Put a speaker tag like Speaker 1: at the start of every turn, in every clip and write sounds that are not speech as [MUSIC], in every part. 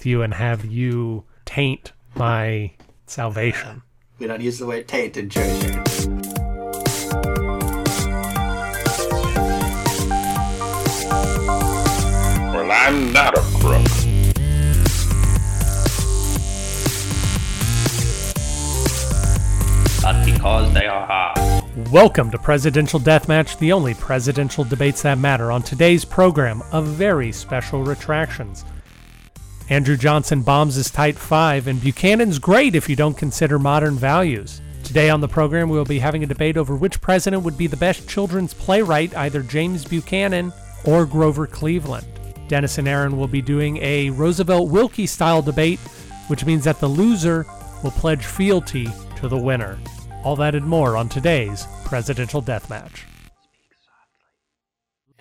Speaker 1: with you and have you taint my salvation.
Speaker 2: We don't use the word taint in church.
Speaker 3: Well, I'm not a crook.
Speaker 4: but because they are hard.
Speaker 1: Welcome to Presidential Deathmatch, the only presidential debates that matter. On today's program, a very special retractions. Andrew Johnson bombs his tight five, and Buchanan's great if you don't consider modern values. Today on the program, we will be having a debate over which president would be the best children's playwright, either James Buchanan or Grover Cleveland. Dennis and Aaron will be doing a Roosevelt Willkie style debate, which means that the loser will pledge fealty to the winner. All that and more on today's Presidential Deathmatch.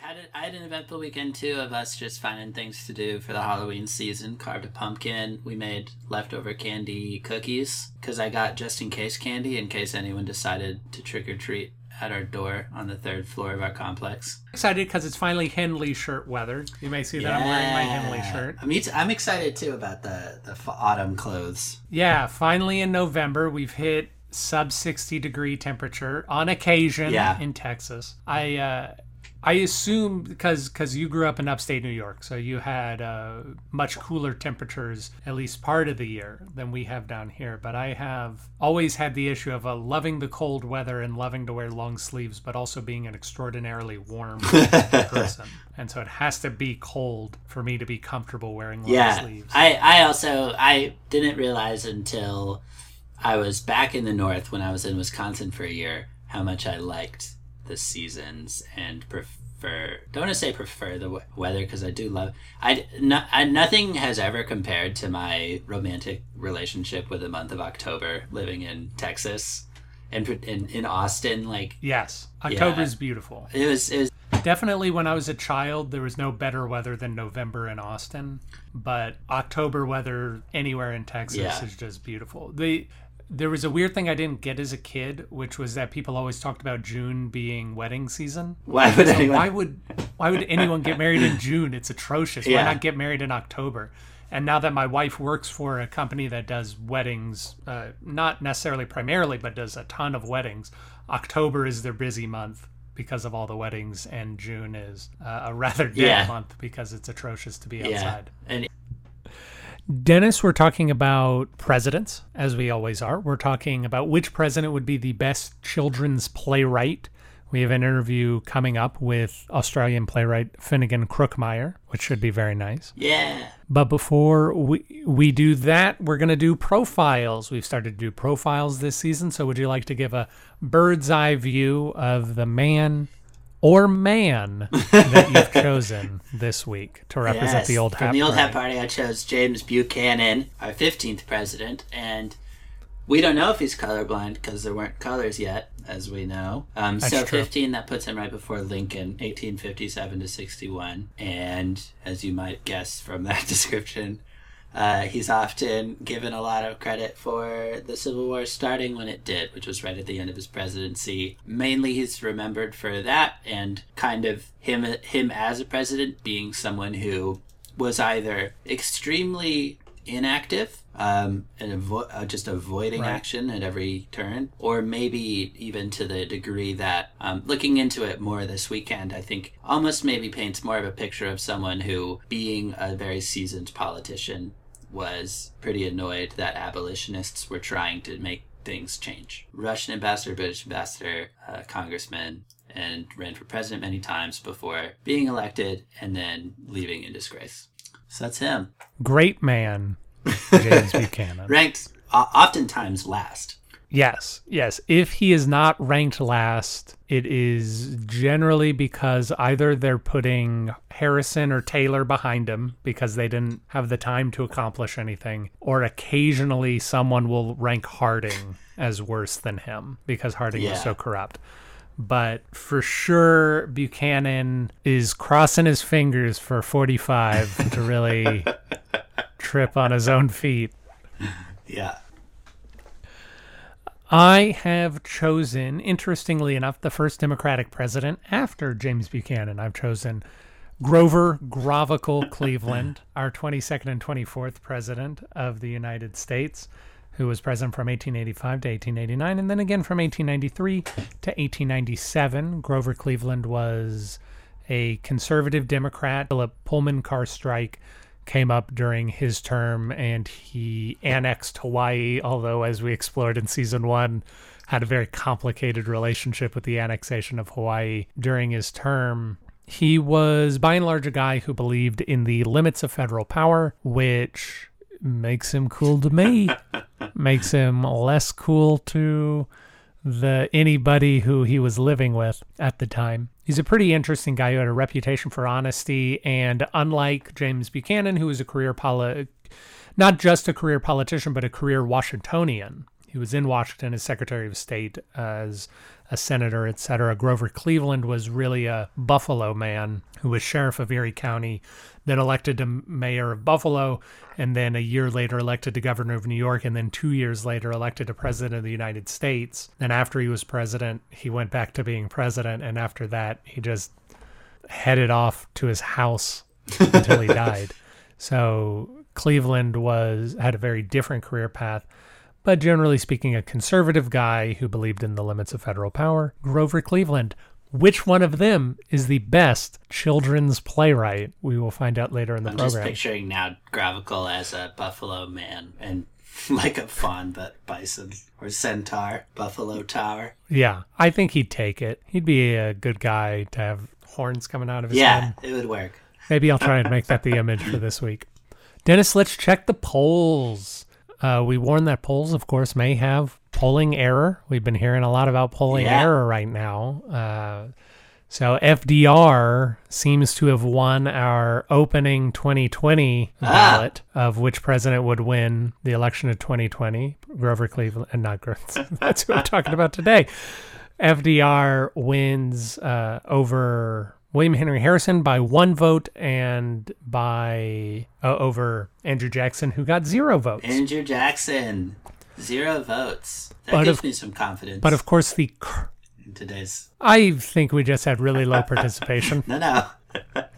Speaker 4: Had a, I had an eventful weekend too of us just finding things to do for the Halloween season. Carved a pumpkin. We made leftover candy cookies because I got just in case candy in case anyone decided to trick or treat at our door on the third floor of our complex.
Speaker 1: Excited because it's finally Henley shirt weather. You may see that I'm wearing my Henley shirt.
Speaker 2: I'm, I'm excited too about the, the f- autumn clothes.
Speaker 1: Yeah, finally in November we've hit sub 60 degree temperature on occasion
Speaker 2: Yeah.
Speaker 1: in Texas. I uh I assume because because you grew up in upstate New York, so you had uh, much cooler temperatures at least part of the year than we have down here. But I have always had the issue of uh, loving the cold weather and loving to wear long sleeves, but also being an extraordinarily warm [LAUGHS] person. And so it has to be cold for me to be comfortable wearing long
Speaker 2: Yeah,
Speaker 1: sleeves.
Speaker 2: I, I also I didn't realize until I was back in the north when I was in Wisconsin for a year how much I liked the seasons and prefer. Don't want to say prefer the we- weather because I do love. I, no, I nothing has ever compared to my romantic relationship with the month of October living in Texas and in, in Austin. Like
Speaker 1: yes, October's beautiful.
Speaker 2: it was it was
Speaker 1: Definitely, when I was a child, there was no better weather than November in Austin. But October weather anywhere in Texas
Speaker 2: Yeah.
Speaker 1: is just beautiful. The there was a weird thing I didn't get as a kid, which was that people always talked about June being wedding season.
Speaker 2: why would
Speaker 1: So
Speaker 2: anyone?
Speaker 1: why would why would anyone get married in June? It's atrocious. Why
Speaker 2: Yeah.
Speaker 1: not get married in October? And now that my wife works for a company that does weddings, uh, not necessarily primarily, but does a ton of weddings, October is their busy month because of all the weddings, and June is uh, a rather dead
Speaker 2: Yeah.
Speaker 1: month because it's atrocious to be
Speaker 2: yeah,
Speaker 1: outside.
Speaker 2: and
Speaker 1: Dennis, we're talking about presidents, as we always are. We're talking about which president would be the best children's playwright. We have an interview coming up with Australian playwright Finnegan Kruckemeyer, which should be very nice.
Speaker 2: yeah.
Speaker 1: But before we, we do that, we're going to do profiles. We've started to do profiles this season. So, would you like to give a bird's eye view of the man or man [LAUGHS] that you've chosen this week to represent
Speaker 2: Yes,
Speaker 1: the old
Speaker 2: From
Speaker 1: hat
Speaker 2: the old
Speaker 1: party?
Speaker 2: hat party, I chose James Buchanan, our 15th president, and we don't know if he's colorblind because there weren't colors yet, as we know. Um, so
Speaker 1: true.
Speaker 2: 15, that puts him right before Lincoln, 1857 to 61. And as you might guess from that [LAUGHS] description, uh, he's often given a lot of credit for the Civil War starting when it did, which was right at the end of his presidency. Mainly, he's remembered for that and kind of him him as a president being someone who was either extremely inactive um, and avo- uh, just avoiding
Speaker 1: Right.
Speaker 2: action at every turn, or maybe even to the degree that um, looking into it more this weekend, I think almost maybe paints more of a picture of someone who, being a very seasoned politician, was pretty annoyed that abolitionists were trying to make things change. Russian ambassador, British ambassador, uh, congressman, and ran for president many times before being elected and then leaving in disgrace. So that's him.
Speaker 1: Great man, James [LAUGHS] Buchanan.
Speaker 2: Ranked uh, oftentimes last.
Speaker 1: Yes, yes. If he is not ranked last, it is generally because either they're putting Harrison or Taylor behind him because they didn't have the time to accomplish anything, or occasionally someone will rank Harding as worse than him because Harding was so corrupt. But for sure, Buchanan is crossing his fingers for 45 [LAUGHS] to really trip on his own feet.
Speaker 2: Yeah.
Speaker 1: I have chosen, interestingly enough, the first Democratic president after James Buchanan. I've chosen Grover Grovicle Cleveland, [CLEARS THROAT] our 22nd and 24th president of the United States, who was president from 1885 to 1889, and then again from 1893 to 1897. Grover Cleveland was a conservative Democrat. Philip Pullman car strike came up during his term, and he annexed Hawaii, although, as we explored in season one, had a very complicated relationship with the annexation of Hawaii during his term. He was by and large a guy who believed in the limits of federal power, which makes him cool to me, [LAUGHS] makes him less cool to the anybody who he was living with at the time. He's a pretty interesting guy who had a reputation for honesty, and unlike James Buchanan, who was a career poli- not just a career politician, but a career Washingtonian. He was in Washington as Secretary of State, as a senator, etc. Grover Cleveland was really a Buffalo man who was sheriff of Erie County, then elected to mayor of Buffalo, and then a year later elected to governor of New York, and then two years later elected to president of the United States. And after he was president, he went back to being president, and after that, he just headed off to his house until he [LAUGHS] died. So Cleveland was had a very different career path but generally speaking, a conservative guy who believed in the limits of federal power. Grover Cleveland. Which one of them is the best children's playwright? We will find out later in the
Speaker 5: I'm
Speaker 1: program.
Speaker 5: just picturing now Gravicle as a buffalo man and [LAUGHS] like a fawn, but bison or centaur, buffalo tower.
Speaker 1: Yeah, I think he'd take it. He'd be a good guy to have horns coming out of his head.
Speaker 5: Yeah,
Speaker 1: head.
Speaker 5: it would work.
Speaker 1: Maybe I'll try and make that the image for this week. Dennis, let's check the polls. Uh, we warn that polls, of course, may have polling error. We've been hearing a lot about polling
Speaker 5: Yeah.
Speaker 1: error right now. Uh, so FDR seems to have won our opening 2020
Speaker 5: Ah.
Speaker 1: ballot of which president would win the election of 2020. Grover Cleveland, and not Grover. [LAUGHS] That's who I'm talking about today. FDR wins uh, over William Henry Harrison by one vote and by uh, over Andrew Jackson, who got zero votes.
Speaker 5: Andrew Jackson, zero votes. That
Speaker 1: But
Speaker 5: gives
Speaker 1: of-
Speaker 5: me some confidence.
Speaker 1: but of course, the
Speaker 5: in today's
Speaker 1: I think we just had really low participation. [LAUGHS]
Speaker 5: no, no.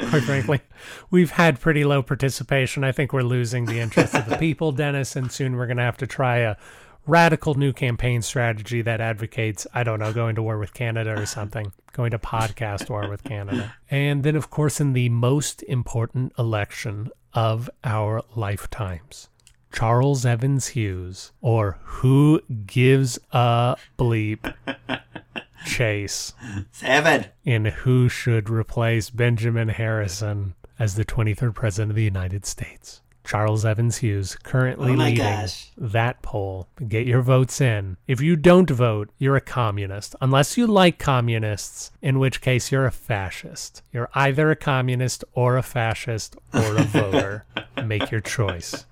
Speaker 1: quite frankly, we've had pretty low participation. I think we're losing the interest of the people, Dennis, and soon we're going to have to try a radical new campaign strategy that advocates, I don't know, going to war with Canada or something, [LAUGHS] going to podcast war with Canada. And then, of course, in the most important election of our lifetimes. Charles Evans Hughes, or who gives a bleep, [LAUGHS] Chase
Speaker 5: Seven.
Speaker 1: in who should replace Benjamin Harrison as the 23rd President of the United States. Charles Evans Hughes currently
Speaker 5: Oh
Speaker 1: leading
Speaker 5: gosh.
Speaker 1: that poll. Get your votes in. If you don't vote, you're a communist. Unless you like communists, in which case you're a fascist. You're either a communist or a fascist or a voter. [LAUGHS] Make your choice.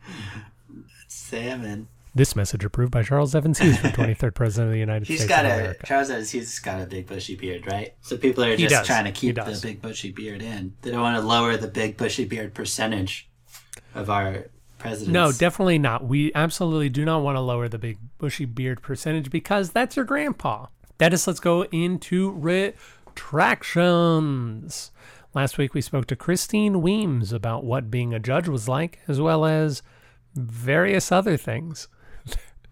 Speaker 5: Seven.
Speaker 1: This message approved by Charles Evans Hughes for 23rd President of the United
Speaker 5: He's
Speaker 1: States
Speaker 5: got
Speaker 1: of
Speaker 5: a
Speaker 1: America.
Speaker 5: Charles Evans. He's got a big bushy beard, right? So people are just trying to keep the big bushy beard in. They don't want to lower the big bushy beard percentage of our presidents.
Speaker 1: No, definitely not. We absolutely do not want to lower the big bushy beard percentage because that's your grandpa. Dennis, let's go into retractions. Last week we spoke to Christine Weems about what being a judge was like, as well as various other things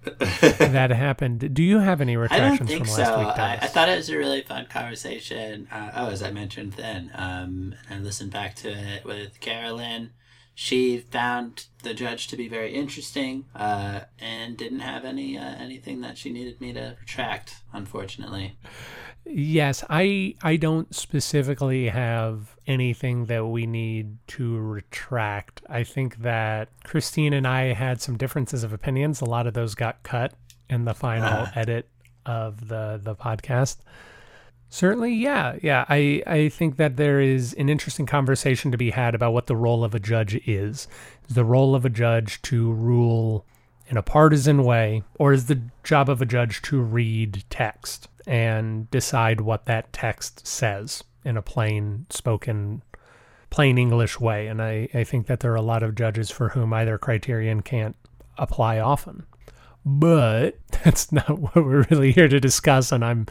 Speaker 1: [LAUGHS] that happened. Do you have any retractions from
Speaker 5: so.
Speaker 1: last week,
Speaker 5: I? I thought it was a really fun conversation. Uh, oh, as I mentioned then, um, I listened back to it with Carolyn. She found the judge to be very interesting uh, and didn't have any uh, anything that she needed me to retract. Unfortunately,
Speaker 1: Yes, I I don't specifically have anything that we need to retract. I think that Christine and I had some differences of opinions. A lot of those got cut in the final
Speaker 5: Ah.
Speaker 1: edit of the the podcast. Certainly, yeah, yeah. I I think that there is an interesting conversation to be had about what the role of a judge is. Is the role of a judge to rule in a partisan way, or is the job of a judge to read text and decide what that text says in a plain spoken, plain English way? And I, I think that there are a lot of judges for whom either criterion can't apply often. But [LAUGHS] that's not what we're really here to discuss, and I'm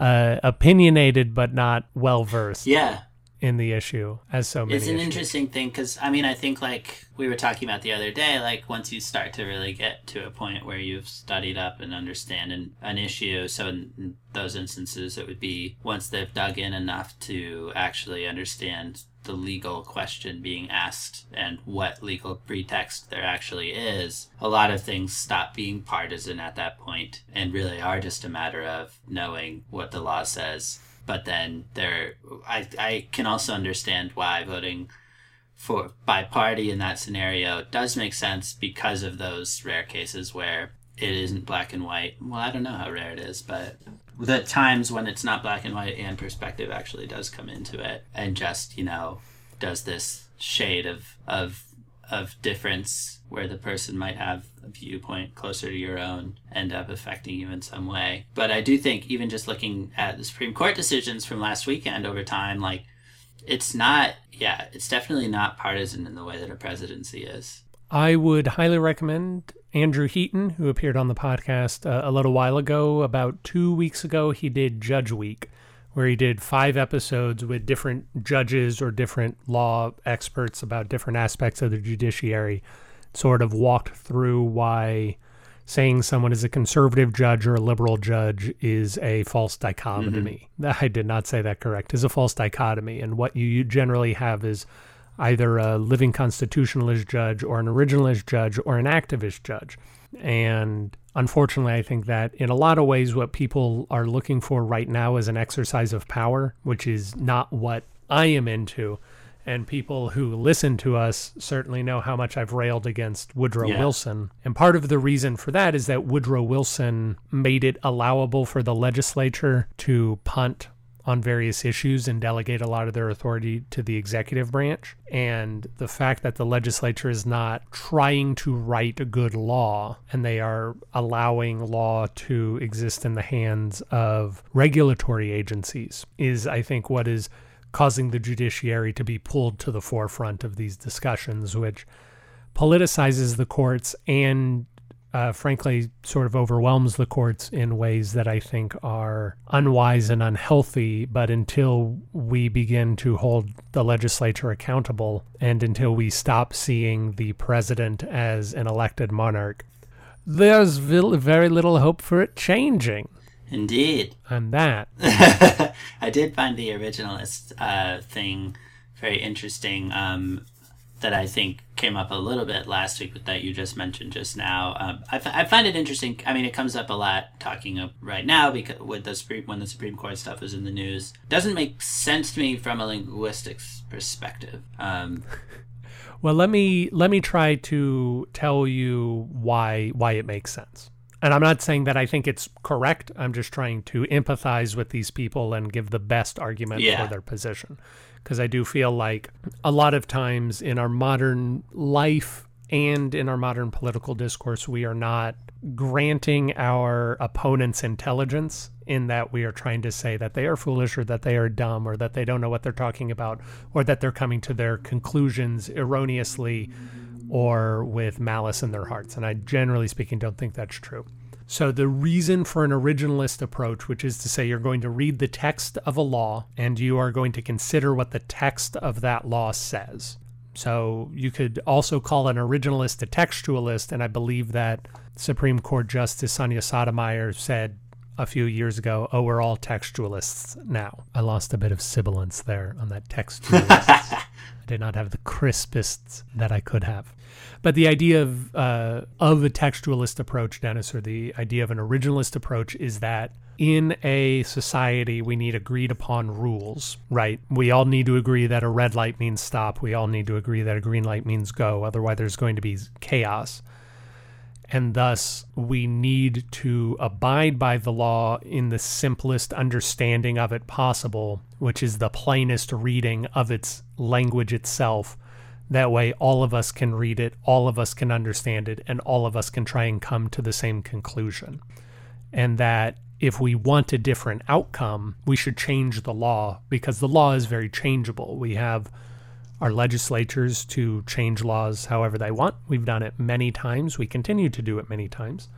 Speaker 1: uh, opinionated but not well versed
Speaker 5: yeah,
Speaker 1: in the issue as so many.
Speaker 2: It's an
Speaker 1: issues.
Speaker 2: interesting thing because I mean I think like we were talking about the other day, like once you start to really get to a point where you've studied up and understand an, an issue, so in, in those instances it would be once they've dug in enough to actually understand the legal question being asked and what legal pretext there actually is, a lot of things stop being partisan at that point and really are just a matter of knowing what the law says. But then there, I, I can also understand why voting for by party in that scenario does make sense because of those rare cases where it isn't black and white. Well, I don't know how rare it is, but the times when it's not black and white and perspective actually does come into it and just you know does this shade of of of difference where the person might have a viewpoint closer to your own end up affecting you in some way. But i do think even just looking at the supreme court decisions from last weekend over time like it's not yeah it's definitely not partisan in the way that a presidency is.
Speaker 1: I would highly recommend Andrew Heaton, who appeared on the podcast uh, a little while ago. About two weeks ago, he did Judge Week, where he did five episodes with different judges or different law experts about different aspects of the judiciary, sort of walked through why saying someone is a conservative judge or a liberal judge is a false dichotomy. [LAUGHS] I did not say that correct, is a false dichotomy. And what you generally have is either a living constitutionalist judge or an originalist judge or an activist judge. And unfortunately, I think that in a lot of ways, what people are looking for right now is an exercise of power, which is not what I am into. And people who listen to us certainly know how much I've railed against Woodrow
Speaker 2: Yeah.
Speaker 1: Wilson. And part of the reason for that is that Woodrow Wilson made it allowable for the legislature to punt on various issues and delegate a lot of their authority to the executive branch. And the fact that the legislature is not trying to write a good law and they are allowing law to exist in the hands of regulatory agencies is, I think, what is causing the judiciary to be pulled to the forefront of these discussions, which politicizes the courts and uh, frankly, sort of overwhelms the courts in ways that I think are unwise and unhealthy. But until we begin to hold the legislature accountable and until we stop seeing the president as an elected monarch, there's very little hope for it changing.
Speaker 2: indeed
Speaker 1: And that, [LAUGHS]
Speaker 2: I did find the originalist uh, thing very interesting. Um, that I think came up a little bit last week, but that you just mentioned just now. Um, I, f- I find it interesting. I mean, it comes up a lot talking right now because with the Supreme when the Supreme Court stuff is in the news, doesn't make sense to me from a linguistics perspective. Um, [LAUGHS]
Speaker 1: well, let me let me try to tell you why why it makes sense. And I'm not saying that I think it's correct. I'm just trying to empathize with these people and give the best argument
Speaker 2: Yeah.
Speaker 1: for their position. Because I do feel like a lot of times in our modern life and in our modern political discourse, we are not granting our opponents intelligence in that we are trying to say that they are foolish or that they are dumb or that they don't know what they're talking about or that they're coming to their conclusions erroneously or with malice in their hearts. And I generally speaking don't think that's true. So, the reason for an originalist approach, which is to say you're going to read the text of a law and you are going to consider what the text of that law says. So, you could also call an originalist a textualist, and I believe that Supreme Court Justice Sonia Sotomayor said a few years ago, oh, we're all textualists now. I lost a bit of sibilance there on that [LAUGHS] textualist. I did not have the crispest that I could have. But the idea of uh, of a textualist approach, Dennis, or the idea of an originalist approach, is that in a society we need agreed upon rules, right? We all need to agree that a red light means stop. We all need to agree that a green light means go. Otherwise, there's going to be chaos. And thus, we need to abide by the law in the simplest understanding of it possible, which is the plainest reading of its language itself. That way, all of us can read it, all of us can understand it, and all of us can try and come to the same conclusion. And that if we want a different outcome, we should change the law because the law is very changeable. We have our legislatures to change laws however they want. We've done it many times. We continue to do it many times.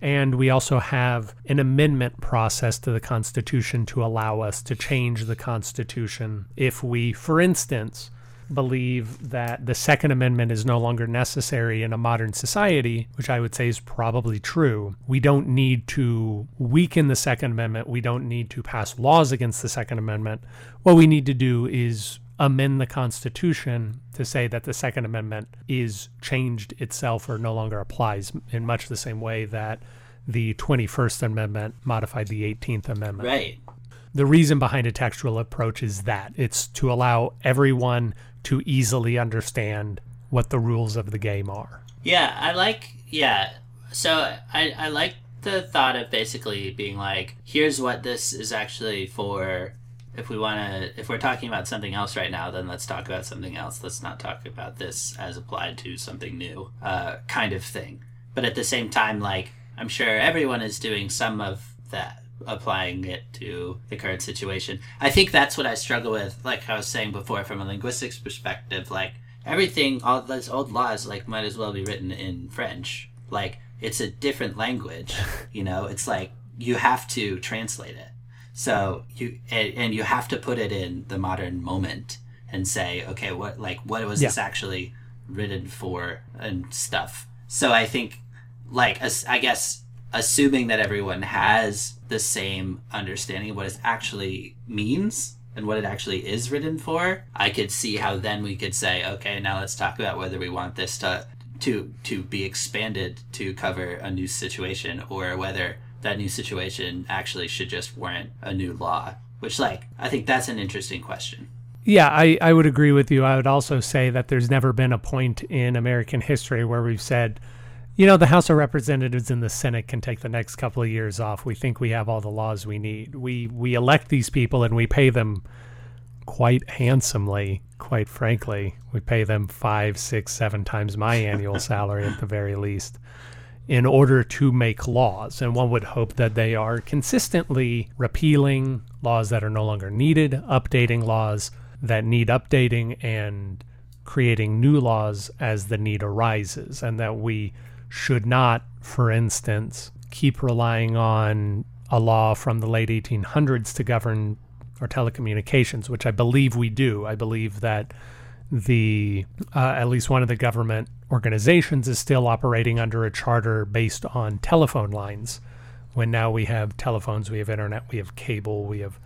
Speaker 1: And we also have an amendment process to the Constitution to allow us to change the Constitution if we, for instance, believe that the Second Amendment is no longer necessary in a modern society, which I would say is probably true. We don't need to weaken the Second Amendment. We don't need to pass laws against the Second Amendment. What we need to do is amend the Constitution to say that the Second Amendment is changed itself or no longer applies in much the same way that the 21st Amendment modified the 18th Amendment.
Speaker 2: Right.
Speaker 1: The reason behind a textual approach is that it's to allow everyone to easily understand what the rules of the game are.
Speaker 2: Yeah, I like, yeah. So I, I like the thought of basically being like, here's what this is actually for if we want to if we're talking about something else right now then let's talk about something else. Let's not talk about this as applied to something new uh, kind of thing. But at the same time like i'm sure everyone is doing some of that applying it to the current situation. I think that's what i struggle with like i was saying before from a linguistics perspective like everything all those old laws like might as well be written in french. Like it's a different language [LAUGHS] you know? It's like you have to translate it so you and, and you have to put it in the modern moment and say, okay, what like what was
Speaker 1: Yeah.
Speaker 2: this actually written for and stuff. So I think like as, I guess assuming that everyone has the same understanding of what it actually means and what it actually is written for, I could see how then we could say, okay, now let's talk about whether we want this to to to be expanded to cover a new situation or whether that new situation actually should just warrant a new law. Which like I think that's an interesting question.
Speaker 1: Yeah, I, I would agree with you. I would also say that there's never been a point in American history where we've said, you know, the House of Representatives and the Senate can take the next couple of years off. We think we have all the laws we need. We we elect these people and we pay them quite handsomely, quite frankly. We pay them five, six, seven times my annual [LAUGHS] salary at the very least in order to make laws. And one would hope that they are consistently repealing laws that are no longer needed, updating laws that need updating, and creating new laws as the need arises. And that we should not, for instance, keep relying on a law from the late 1800s to govern our telecommunications, which I believe we do. I believe that the uh, at least one of the government organizations is still operating under a charter based on telephone lines when now we have telephones we have internet we have cable we have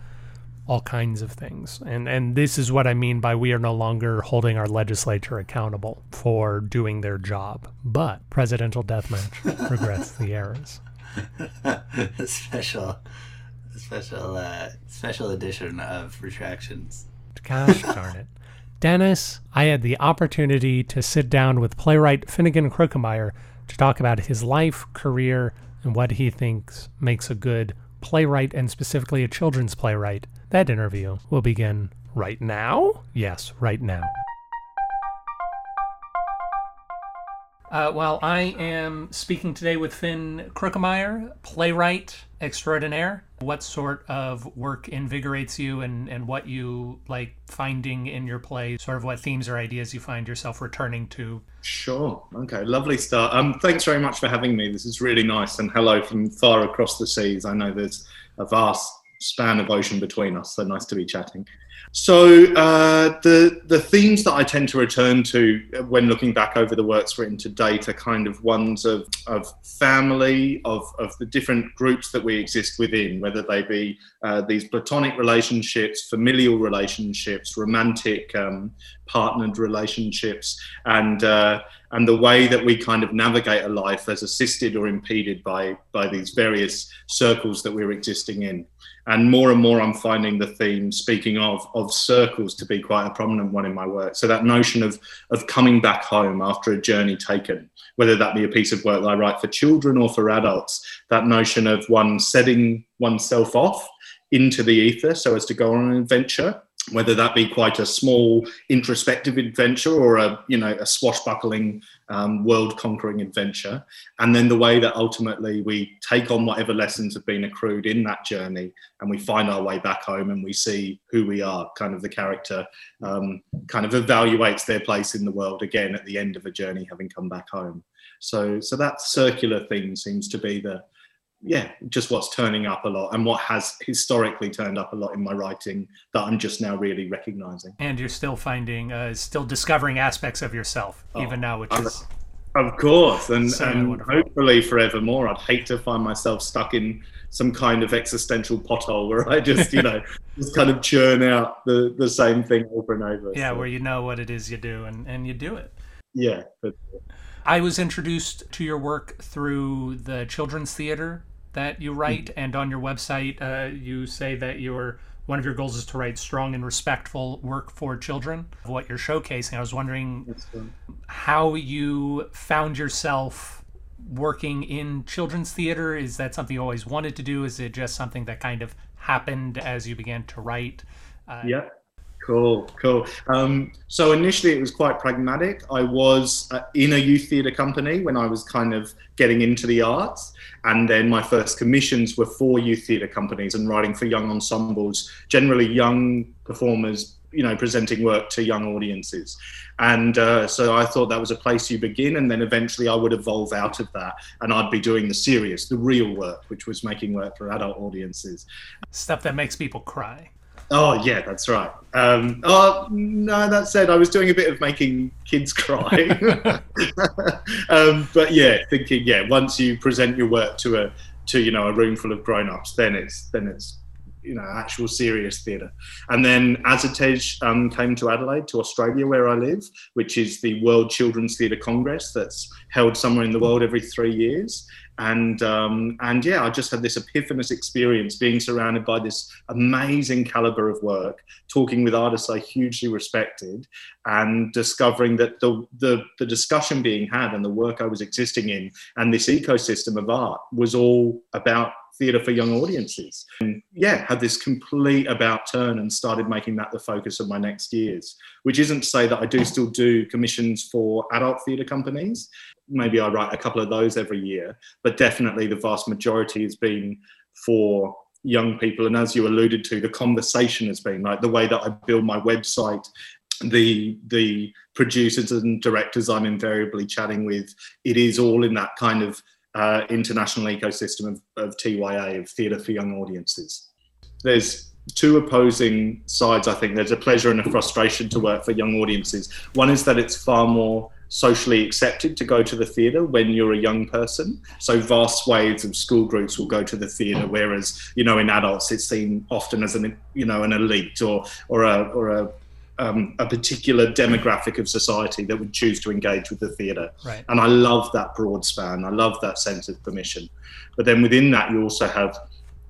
Speaker 1: all kinds of things and and this is what i mean by we are no longer holding our legislature accountable for doing their job but presidential deathmatch [LAUGHS] regrets the errors [LAUGHS]
Speaker 2: special special uh, special edition of retractions.
Speaker 1: Gosh darn it. Dennis, I had the opportunity to sit down with playwright Finnegan Kruckemeyer to talk about his life, career, and what he thinks makes a good playwright and specifically a children's playwright. That interview will begin right now. Yes, right now. Uh, well, I am speaking today with Finn Kruckemeyer, playwright extraordinaire. What sort of work invigorates you and, and what you like finding in your play, sort of what themes or ideas you find yourself returning to?
Speaker 6: Sure. Okay. Lovely start. Um, thanks very much for having me. This is really nice. And hello from far across the seas. I know there's a vast span of ocean between us, so nice to be chatting. So uh, the the themes that I tend to return to when looking back over the works written to date are kind of ones of, of family, of, of the different groups that we exist within, whether they be uh, these platonic relationships, familial relationships, romantic um, partnered relationships, and uh, and the way that we kind of navigate a life as assisted or impeded by by these various circles that we're existing in and more and more i'm finding the theme speaking of of circles to be quite a prominent one in my work. So that notion of of coming back home after a journey taken whether that be a piece of work that i write for children or for adults that notion of one setting oneself off into the ether so as to go on an adventure whether that be quite a small introspective adventure or a you know a swashbuckling um, world conquering adventure. And then the way that ultimately we take on whatever lessons have been accrued in that journey and we find our way back home and we see who we are kind of the character um, kind of evaluates their place in the world again at the end of a journey having come back home. So so that circular theme seems to be the yeah, just what's turning up a lot and what has historically turned up a lot in my writing that I'm just now really recognizing.
Speaker 1: And you're still finding, uh, still discovering aspects of yourself oh, even now, which I'm, is.
Speaker 6: Of course, and, and hopefully forevermore. I'd hate to find myself stuck in some kind of existential pothole where I just, you know, [LAUGHS] just kind of churn out the, the same thing over and over.
Speaker 1: Yeah, so. where you know what it is you do and, and you do it.
Speaker 6: Yeah.
Speaker 1: I was introduced to your work through the children's theater that you write, mm-hmm. and on your website, uh, you say that your one of your goals is to write strong and respectful work for children. What you're showcasing, I was wondering how you found yourself working in children's theater. Is that something you always wanted to do? Is it just something that kind of happened as you began to write?
Speaker 6: Uh, yeah. Cool, cool. Um, so initially, it was quite pragmatic. I was uh, in a youth theatre company when I was kind of getting into the arts, and then my first commissions were for youth theatre companies and writing for young ensembles, generally young performers, you know, presenting work to young audiences. And uh, so I thought that was a place you begin, and then eventually I would evolve out of that, and I'd be doing the serious, the real work, which was making work for adult audiences.
Speaker 1: Stuff that makes people cry.
Speaker 6: Oh yeah, that's right. Um, oh no, that said, I was doing a bit of making kids cry. [LAUGHS] um, but yeah, thinking yeah, once you present your work to a to you know a room full of grown ups, then it's then it's you know actual serious theatre. And then ASSITEJ um, came to Adelaide, to Australia, where I live, which is the World Children's Theatre Congress that's held somewhere in the world every three years and um, and yeah, I just had this epiphanous experience being surrounded by this amazing caliber of work, talking with artists I hugely respected, and discovering that the, the the discussion being had and the work I was existing in and this ecosystem of art was all about theatre for young audiences. And yeah, had this complete about turn and started making that the focus of my next years, which isn't to say that I do still do commissions for adult theatre companies. Maybe I write a couple of those every year, but definitely the vast majority has been for young people. And as you alluded to, the conversation has been like the way that I build my website the the producers and directors I'm invariably chatting with, it is all in that kind of uh, international ecosystem of, of TYA, of theatre for young audiences. There's two opposing sides, I think. There's a pleasure and a frustration to work for young audiences. One is that it's far more socially accepted to go to the theatre when you're a young person. So vast waves of school groups will go to the theatre, whereas you know in adults it's seen often as an you know an elite or or a or a um, a particular demographic of society that would choose to engage with the theatre.
Speaker 1: Right.
Speaker 6: And I love that broad span. I love that sense of permission. But then within that, you also have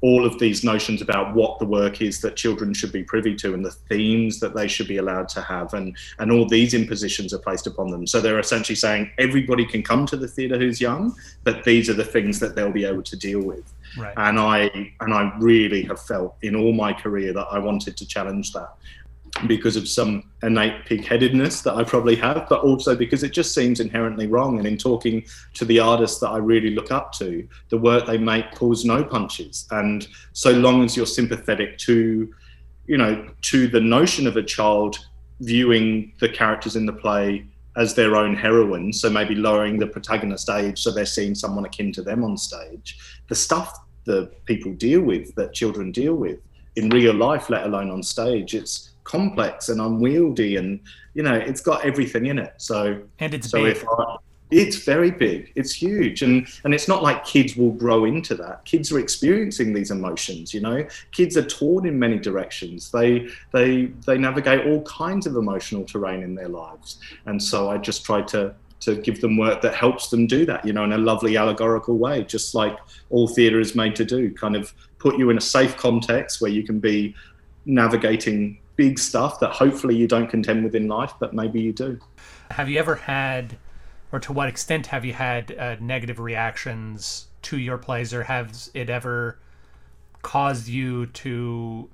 Speaker 6: all of these notions about what the work is that children should be privy to and the themes that they should be allowed to have and and all these impositions are placed upon them. So they're essentially saying everybody can come to the theatre who's young but these are the things that they'll be able to deal with.
Speaker 1: Right.
Speaker 6: and i and i really have felt in all my career that i wanted to challenge that because of some innate pig-headedness that I probably have, but also because it just seems inherently wrong. And in talking to the artists that I really look up to, the work they make pulls no punches. And so long as you're sympathetic to, you know, to the notion of a child viewing the characters in the play as their own heroines, so maybe lowering the protagonist age so they're seeing someone akin to them on stage, the stuff that people deal with, that children deal with in real life, let alone on stage, it's complex and unwieldy and you know it's got everything in it. So
Speaker 1: and it's
Speaker 6: so
Speaker 1: big.
Speaker 6: I, it's very big. It's huge. And and it's not like kids will grow into that. Kids are experiencing these emotions you know? Kids are torn in many directions. They they they navigate all kinds of emotional terrain in their lives. And so i just try to to give them work that helps them do that you know in a lovely allegorical way just like all theatre is made to do kind of put you in a safe context where you can be navigating big stuff that hopefully you don't contend with in life, but maybe you do.
Speaker 1: Have you ever had, or to what extent have you had uh, negative reactions to your plays, or has it ever caused you to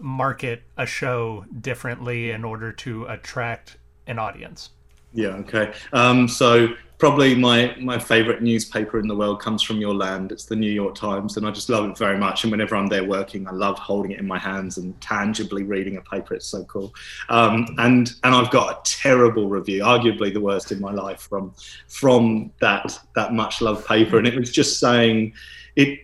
Speaker 1: market a show differently in order to attract an audience?
Speaker 6: Yeah, okay. Um, so probably my my favorite newspaper in the world comes from your land. It's the new york times and i just love it very much. And whenever i'm there working i love holding it in my hands and tangibly reading a paper. It's so cool. Um, and and i've got a terrible review arguably the worst in my life from from that that much loved paper. And it was just saying it,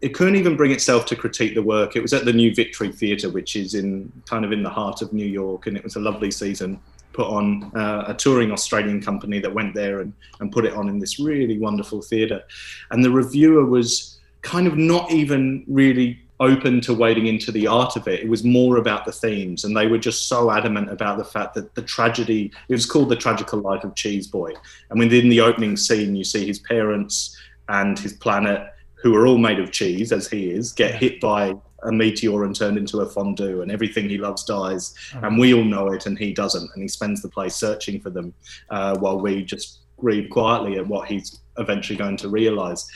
Speaker 6: it couldn't even bring itself to critique the work. It was at the New Victory Theatre, which is in kind of in the heart of New York, and it was a lovely season put on uh, a touring Australian company that went there and, and put it on in this really wonderful theatre. And the reviewer was kind of not even really open to wading into the art of it. It was more about the themes, and they were just so adamant about the fact that the tragedy. It was called the tragical life of Cheese Boy, and within the opening scene, you see his parents and his planet, who are all made of cheese, as he is, get hit by a meteor and turned into a fondue, and everything he loves dies, and we all know it, and he doesn't, and he spends the play searching for them, uh, while we just grieve quietly at what he's eventually going to realize.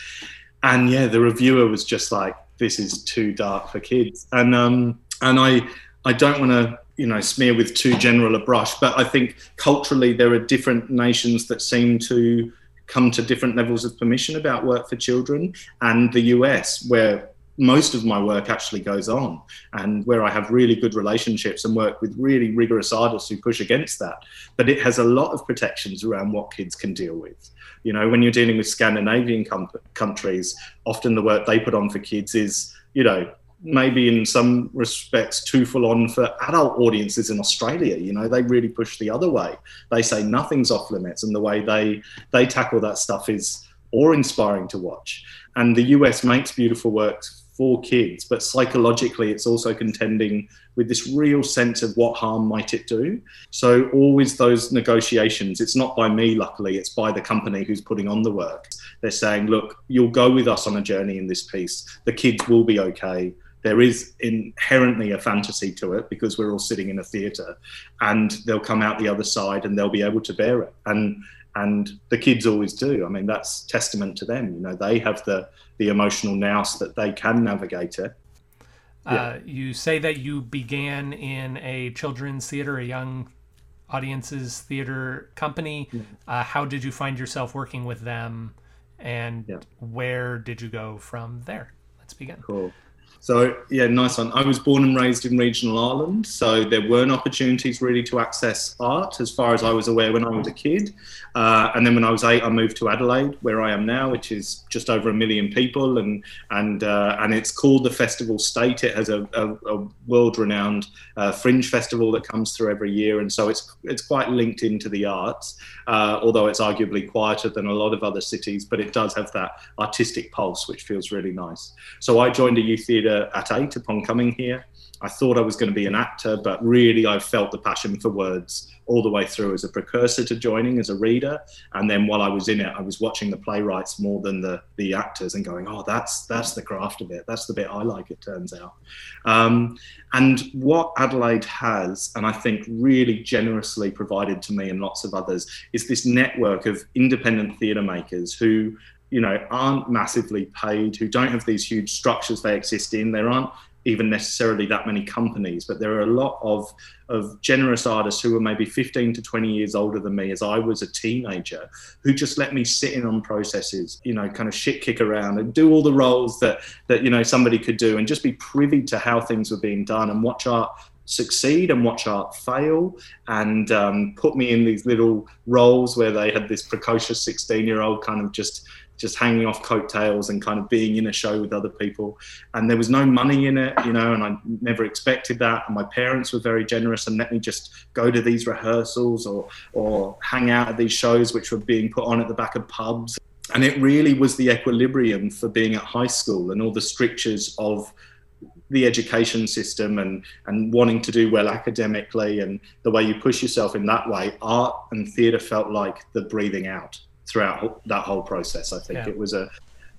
Speaker 6: And yeah, the reviewer was just like, "This is too dark for kids," and um, and I I don't want to you know smear with too general a brush, but I think culturally there are different nations that seem to come to different levels of permission about work for children, and the US where most of my work actually goes on and where I have really good relationships and work with really rigorous artists who push against that. But it has a lot of protections around what kids can deal with. You know, when you're dealing with Scandinavian com- countries, often the work they put on for kids is, you know, maybe in some respects too full on for adult audiences in Australia. You know, they really push the other way. They say nothing's off limits, and the way they they tackle that stuff is awe inspiring to watch. And the US makes beautiful works for kids, but psychologically, it's also contending with this real sense of what harm might it do. So, always those negotiations, it's not by me, luckily, it's by the company who's putting on the work. They're saying, look, you'll go with us on a journey in this piece. The kids will be okay. There is inherently a fantasy to it because we're all sitting in a theatre and they'll come out the other side and they'll be able to bear it. And and the kids always do. I mean, that's testament to them. You know, they have the the emotional nous that they can navigate it.
Speaker 1: Uh, you say that you began in a children's theater, a young audiences theater company. Yeah. Uh, how did you find yourself working with them, and yeah. where did you go from there? Let's begin.
Speaker 6: Cool. So yeah, nice one. I was born and raised in regional Ireland, so there weren't opportunities really to access art as far as I was aware when I was a kid. Uh, and then when I was eight, I moved to Adelaide, where I am now, which is just over a million people, and and uh, and it's called the Festival State. It has a, a, a world-renowned uh, fringe festival that comes through every year, and so it's it's quite linked into the arts. Uh, although it's arguably quieter than a lot of other cities, but it does have that artistic pulse, which feels really nice. So I joined a youth theatre at eight upon coming here. I thought I was going to be an actor, but really I felt the passion for words all the way through as a precursor to joining as a reader. And then while I was in it, I was watching the playwrights more than the the actors and going, oh, that's that's the craft of it. That's the bit I like. It turns out. Um, and what Adelaide has, and I think really generously provided to me and lots of others, is this network of independent theatre makers who you know, aren't massively paid, who don't have these huge structures they exist in. There aren't even necessarily that many companies, but there are a lot of, of generous artists who were maybe 15 to 20 years older than me as I was a teenager, who just let me sit in on processes, you know, kind of shit kick around and do all the roles that, that you know, somebody could do and just be privy to how things were being done and watch art succeed and watch art fail and um, put me in these little roles where they had this precocious 16 year old kind of just just hanging off coattails and kind of being in a show with other people. And there was no money in it, you know, and I never expected that. And my parents were very generous and let me just go to these rehearsals or or hang out at these shows which were being put on at the back of pubs. And it really was the equilibrium for being at high school and all the strictures of the education system and and wanting to do well academically and the way you push yourself in that way art and theater felt like the breathing out throughout that whole process. I think yeah. it was a,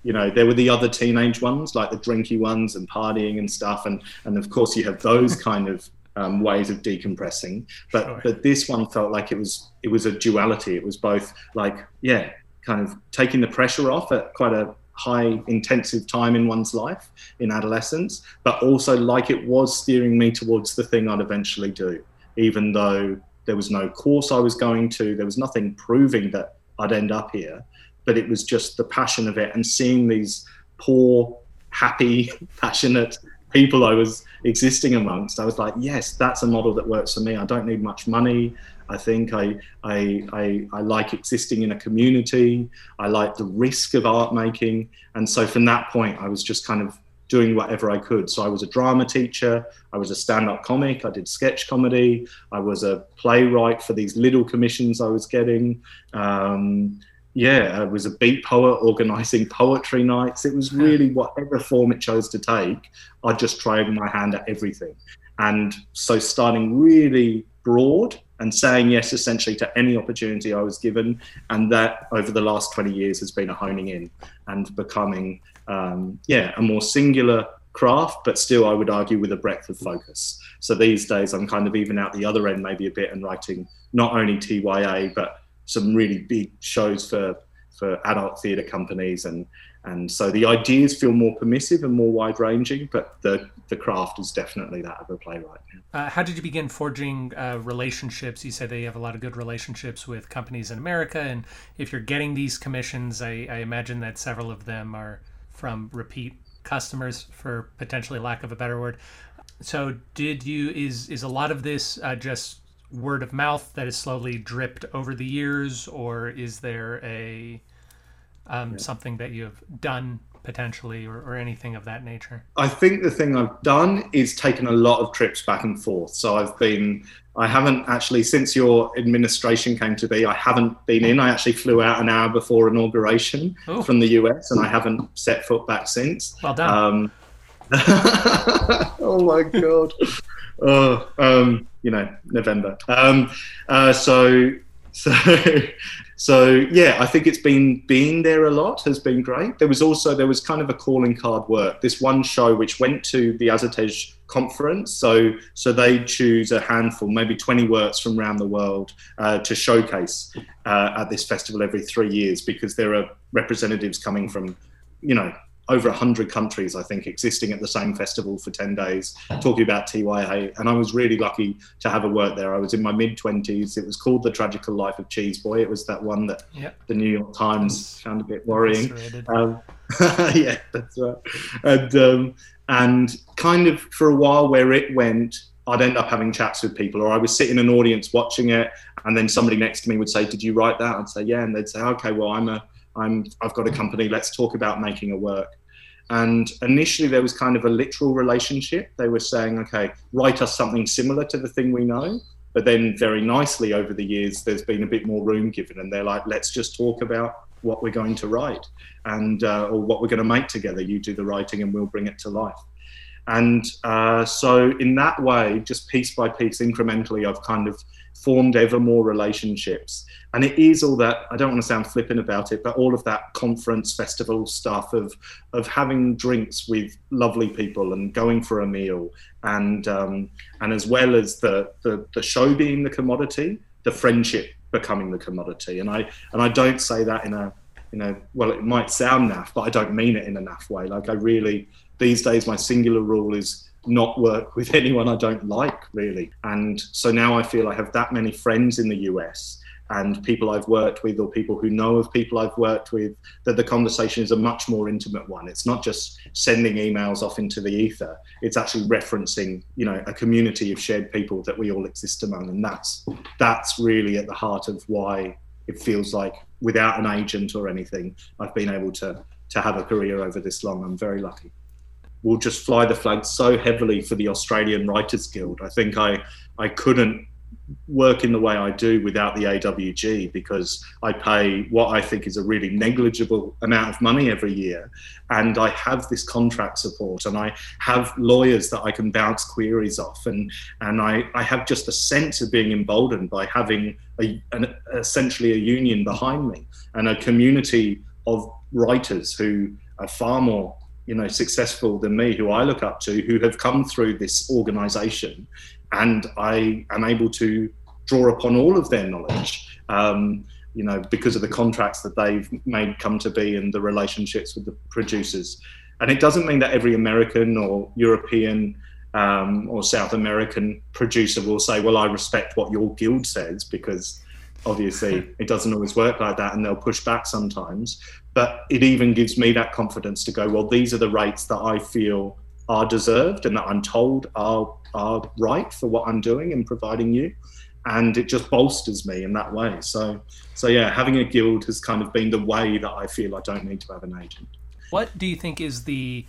Speaker 6: you know, there were the other teenage ones like the drinky ones and partying and stuff, and and of course you have those [LAUGHS] kind of um, ways of decompressing. But sure. but this one felt like it was it was a duality. It was both like yeah, kind of taking the pressure off at quite a high intensive time in one's life in adolescence, but also like it was steering me towards the thing I'd eventually do, even though there was no course I was going to, there was nothing proving that I'd end up here. But it was just the passion of it and seeing these poor, happy, [LAUGHS] passionate people I was existing amongst. I was like, yes, that's a model that works for me. I don't need much money. I think I, I, I, I, like existing in a community. I like the risk of art making. And so from that point, I was just kind of doing whatever I could. So I was a drama teacher, I was a stand up comic, I did sketch comedy, I was a playwright for these little commissions I was getting. Um, yeah, I was a beat poet organizing poetry nights. It was really whatever form it chose to take, I just tried my hand at everything. And so starting really broad and saying yes essentially to any opportunity I was given. And that over the last 20 years has been a honing in and becoming um, yeah, a more singular craft, but still, I would argue, with a breadth of focus. So these days, I'm kind of even out the other end, maybe a bit, and writing not only TYA, but some really big shows for for adult theatre companies, and and so the ideas feel more permissive and more wide ranging, but the the craft is definitely that of a playwright.
Speaker 1: Uh, how did you begin forging uh, relationships? You said that you have a lot of good relationships with companies in America, and if you're getting these commissions, I, I imagine that several of them are from repeat customers for potentially lack of a better word so did you is is a lot of this uh, just word of mouth that has slowly dripped over the years or is there a um, yeah. something that you have done potentially or, or anything of that nature
Speaker 6: i think the thing i've done is taken a lot of trips back and forth so i've been I haven't actually, since your administration came to be, I haven't been in. I actually flew out an hour before inauguration Ooh. from the US and I haven't set foot back since.
Speaker 1: Well done. Um, [LAUGHS]
Speaker 6: oh my God. oh, um, you know, November. Um, uh, so, [LAUGHS] so, so yeah, I think it's been being there a lot has been great. There was also there was kind of a calling card work. This one show which went to the ASSITEJ conference. So, so they choose a handful, maybe 20 works from around the world uh, to showcase uh, at this festival every three years because there are representatives coming from, you know, over 100 countries, I think, existing at the same festival for 10 days, talking about TYA. And I was really lucky to have a work there. I was in my mid 20s. It was called The Tragical Life of Cheese Boy. It was that one that yep. the New York Times found a bit worrying. Um, [LAUGHS] yeah, that's right. And, um, and kind of for a while, where it went, I'd end up having chats with people, or I was sitting in an audience watching it, and then somebody next to me would say, "Did you write that?" I'd say, "Yeah," and they'd say, "Okay, well, I'm a, I'm, I've got a company. Let's talk about making a work." And initially, there was kind of a literal relationship. They were saying, "Okay, write us something similar to the thing we know." But then, very nicely over the years, there's been a bit more room given, and they're like, "Let's just talk about what we're going to write and uh, or what we're going to make together. You do the writing and we'll bring it to life. And uh, so, in that way, just piece by piece, incrementally, I've kind of formed ever more relationships. And it is all that I don't want to sound flippant about it, but all of that conference festival stuff of of having drinks with lovely people and going for a meal, and um, and as well as the, the the show being the commodity, the friendship becoming the commodity. And I and I don't say that in a you know well it might sound naff, but I don't mean it in a naff way. Like I really these days my singular rule is not work with [LAUGHS] anyone I don't like really. And so now I feel I have that many friends in the US and people I've worked with or people who know of people I've worked with, that the conversation is a much more intimate one. It's not just sending emails off into the ether. It's actually referencing, you know, a community of shared people that we all exist among. And that's that's really at the heart of why it feels like without an agent or anything, I've been able to to have a career over this long. I'm very lucky. We'll just fly the flag so heavily for the Australian Writers Guild. I think I I couldn't work in the way I do without the AWG because I pay what I think is a really negligible amount of money every year. And I have this contract support and I have lawyers that I can bounce queries off. And, and I, I have just a sense of being emboldened by having a, an, essentially a union behind me and a community of writers who are far more you know successful than me who i look up to who have come through this organization and I am able to draw upon all of their knowledge. Um, you know, because of the contracts that they've made come to be and the relationships with the producers. And it doesn't mean that every American or European um, or South American producer will say, "Well, I respect what your guild says," because obviously [LAUGHS] it doesn't always work like that, and they'll push back sometimes. But it even gives me that confidence to go, "Well, these are the rates that I feel are deserved and that I'm told are are right for what I'm doing and providing you. and it just bolsters me in that way. So, so yeah, having a guild has kind of been the way that I feel I don't need to have an agent.
Speaker 1: What do you think is the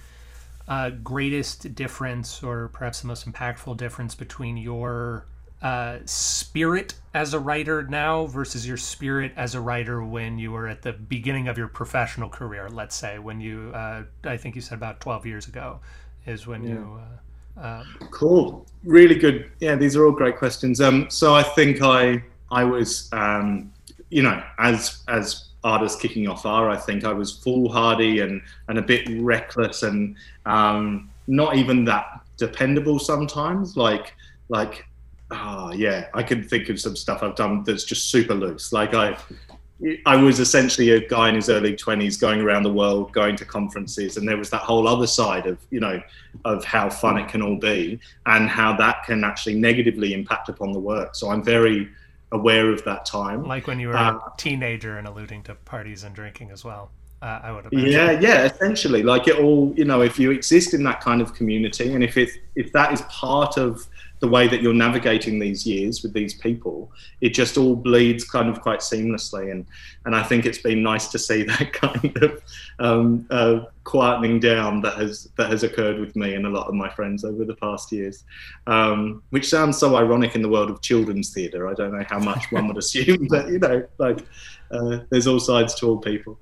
Speaker 1: uh, greatest difference, or perhaps the most impactful difference between your uh, spirit as a writer now versus your spirit as a writer when you were at the beginning of your professional career? Let's say when you, uh, I think you said about twelve years ago, is when yeah. you. Uh,
Speaker 6: um, cool, really good. Yeah, these are all great questions. Um, so I think I I was, um, you know, as as artists kicking off are, I think I was foolhardy and and a bit reckless and um, not even that dependable sometimes. Like like, ah, oh, yeah, I can think of some stuff I've done that's just super loose. Like I I was essentially a guy in his early 20s going around the world, going to conferences, and there was that whole other side of, you know, of how fun it can all be and how that can actually negatively impact upon the work. So I'm very aware of that time.
Speaker 1: Like when you were uh, a teenager and alluding to parties and drinking as well. Uh, I would imagine.
Speaker 6: Yeah, yeah, essentially, like it all, you know, if you exist in that kind of community, and if it if that is part of the way that you're navigating these years with these people, it just all bleeds kind of quite seamlessly. And and I think it's been nice to see [LAUGHS] that kind of um, uh, quietening down that has that has occurred with me and a lot of my friends over the past years, um, which sounds so ironic in the world of children's theatre. I don't know how much one would [LAUGHS] assume, but you know, like uh, there's all sides to all people.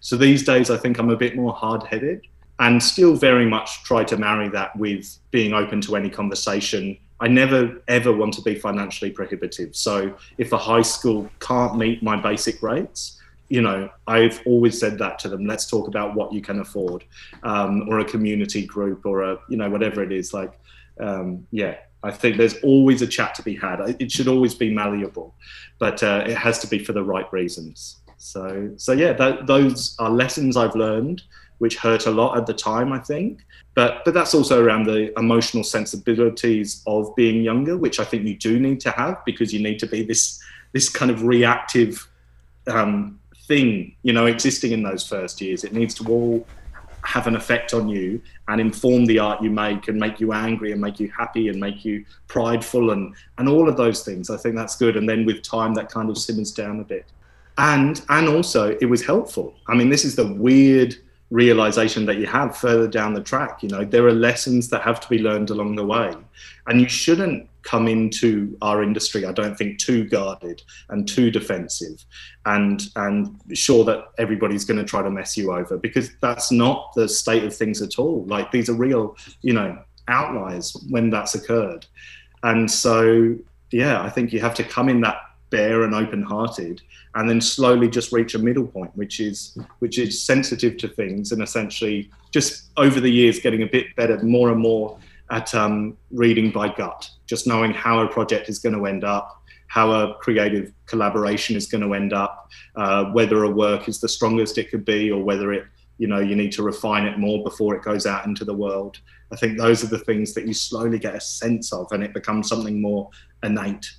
Speaker 6: So these days, I think I'm a bit more hard-headed and still very much try to marry that with being open to any conversation I never ever want to be financially prohibitive. So if a high school can't meet my basic rates, you know, I've always said that to them. Let's talk about what you can afford, um, or a community group, or a you know whatever it is. Like, um, yeah, I think there's always a chat to be had. It should always be malleable, but uh, it has to be for the right reasons. So, so yeah, that, those are lessons I've learned which hurt a lot at the time, I think. But but that's also around the emotional sensibilities of being younger, which I think you do need to have because you need to be this this kind of reactive um, thing, you know, existing in those first years. It needs to all have an effect on you and inform the art you make and make you angry and make you happy and make you prideful and and all of those things. I think that's good. And then with time, that kind of simmers down a bit. And and also, it was helpful. I mean, this is the weird realization that you have further down the track. You know, there are lessons that have to be learned along the way. And you shouldn't come into our industry, I don't think, too guarded and too defensive and and sure that everybody's going to try to mess you over because that's not the state of things at all. Like these are real, you know, outliers when that's occurred. And so yeah, I think you have to come in that bare and open hearted and then slowly just reach a middle point which is which is sensitive to things and essentially just over the years getting a bit better more and more at um, reading by gut just knowing how a project is going to end up how a creative collaboration is going to end up uh, whether a work is the strongest it could be or whether it you know you need to refine it more before it goes out into the world. I think those are the things that you slowly get a sense of and it becomes something more innate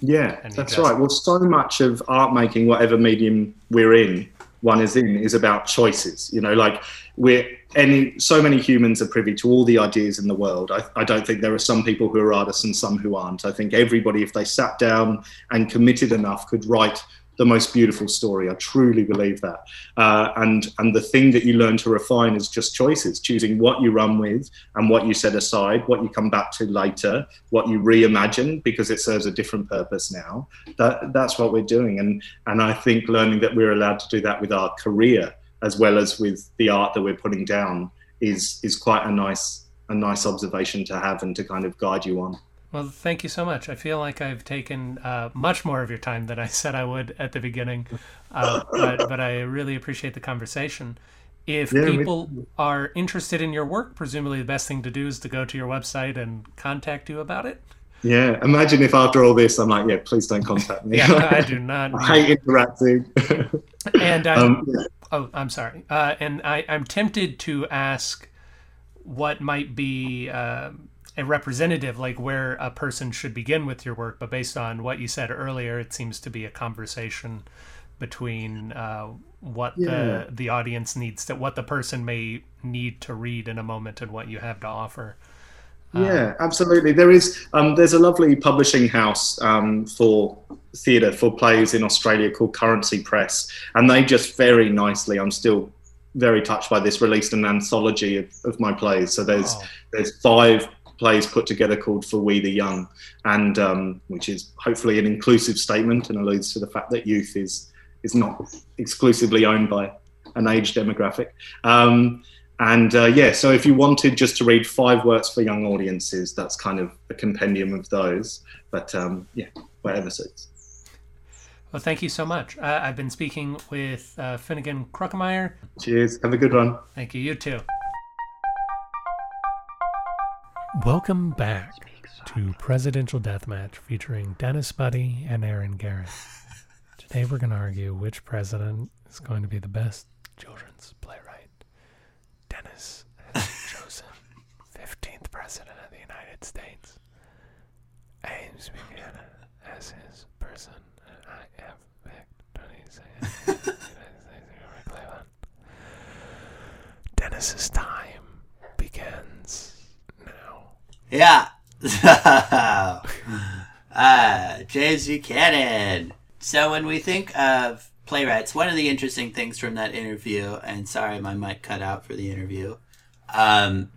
Speaker 6: yeah, that's right. Well, so much of art making, whatever medium we're in, one is in, is about choices. You know, like we're any so many humans are privy to all the ideas in the world. I, I don't think there are some people who are artists and some who aren't. I think everybody, if they sat down and committed enough, could write the most beautiful story. I truly believe that. Uh, and and the thing that you learn to refine is just choices, choosing what you run with and what you set aside, what you come back to later, what you reimagine because it serves a different purpose now. That that's what we're doing. And and I think learning that we're allowed to do that with our career as well as with the art that we're putting down is is quite a nice a nice observation to have and to kind of guide you on.
Speaker 1: Well, thank you so much. I feel like I've taken uh, much more of your time than I [LAUGHS] said I would at the beginning, uh, but, but I really appreciate the conversation. If yeah, people are interested in your work, presumably the best thing to do is to go to your website and contact you about it.
Speaker 6: Yeah, imagine if after all this, I'm like, yeah, please don't contact me.
Speaker 1: yeah, I do [LAUGHS] not.
Speaker 6: I hate interacting. [LAUGHS]
Speaker 1: and um, yeah. oh, I'm sorry. Uh, and I, I'm tempted to ask what might be. Um, a representative like where a person should begin with your work but based on what you said earlier it seems to be a conversation between uh, what yeah. the the audience needs to what the person may need to read in a moment and what you have to offer Uh,
Speaker 6: yeah, absolutely. There is um, there's a lovely publishing house um, for theatre for plays in Australia called Currency Press, and they just very nicely. I'm still very touched by this. Released an anthology of, of my plays. So there's there's five plays put together called For We the Young, and um, which is hopefully an inclusive statement and alludes to the fact that youth is is not exclusively owned by an age demographic. Um, and uh, yeah, so if you wanted just to read five works for young audiences, that's kind of a compendium of those. But um, yeah, whatever suits.
Speaker 1: Well, thank you so much. Uh, I've been speaking with uh, Finnegan Kruckemeyer.
Speaker 6: Cheers. Have a good one.
Speaker 1: Thank you. You too. Welcome back to Presidential Deathmatch featuring Dennis Buddy and Aaron Garrett. Today we're going to argue which president is going to be the best children's playwright. Dennis has [LAUGHS] chosen 15th President of the United States. James Buchanan as his person, and I have picked 26. Dennis's time begins now.
Speaker 2: Yeah. [LAUGHS] uh, James Buchanan. So when we think of playwrights, one of the interesting things from that interview, and sorry, my mic cut out for the interview, um,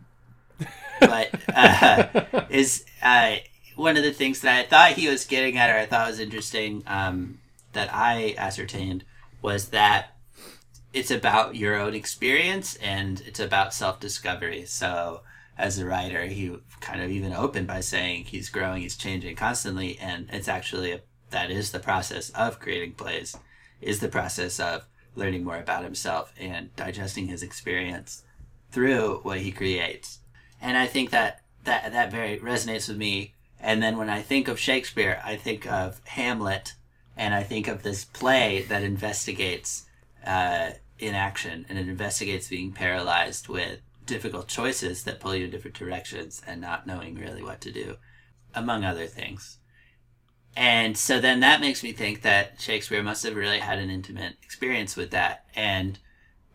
Speaker 2: [LAUGHS] but uh, is uh, one of the things that I thought he was getting at, or I thought was interesting, um, that I ascertained was that it's about your own experience and it's about self discovery. So as a writer, he kind of even opened by saying he's growing, he's changing constantly, and it's actually a, that is the process of creating plays, is the process of learning more about himself and digesting his experience through what he creates. And I think that that that very resonates with me. And then when I think of Shakespeare, I think of Hamlet, and I think of this play that investigates uh, inaction and it investigates being paralyzed with difficult choices that pull you in different directions and not knowing really what to do, among other things. And so then that makes me think that Shakespeare must have really had an intimate experience with that. And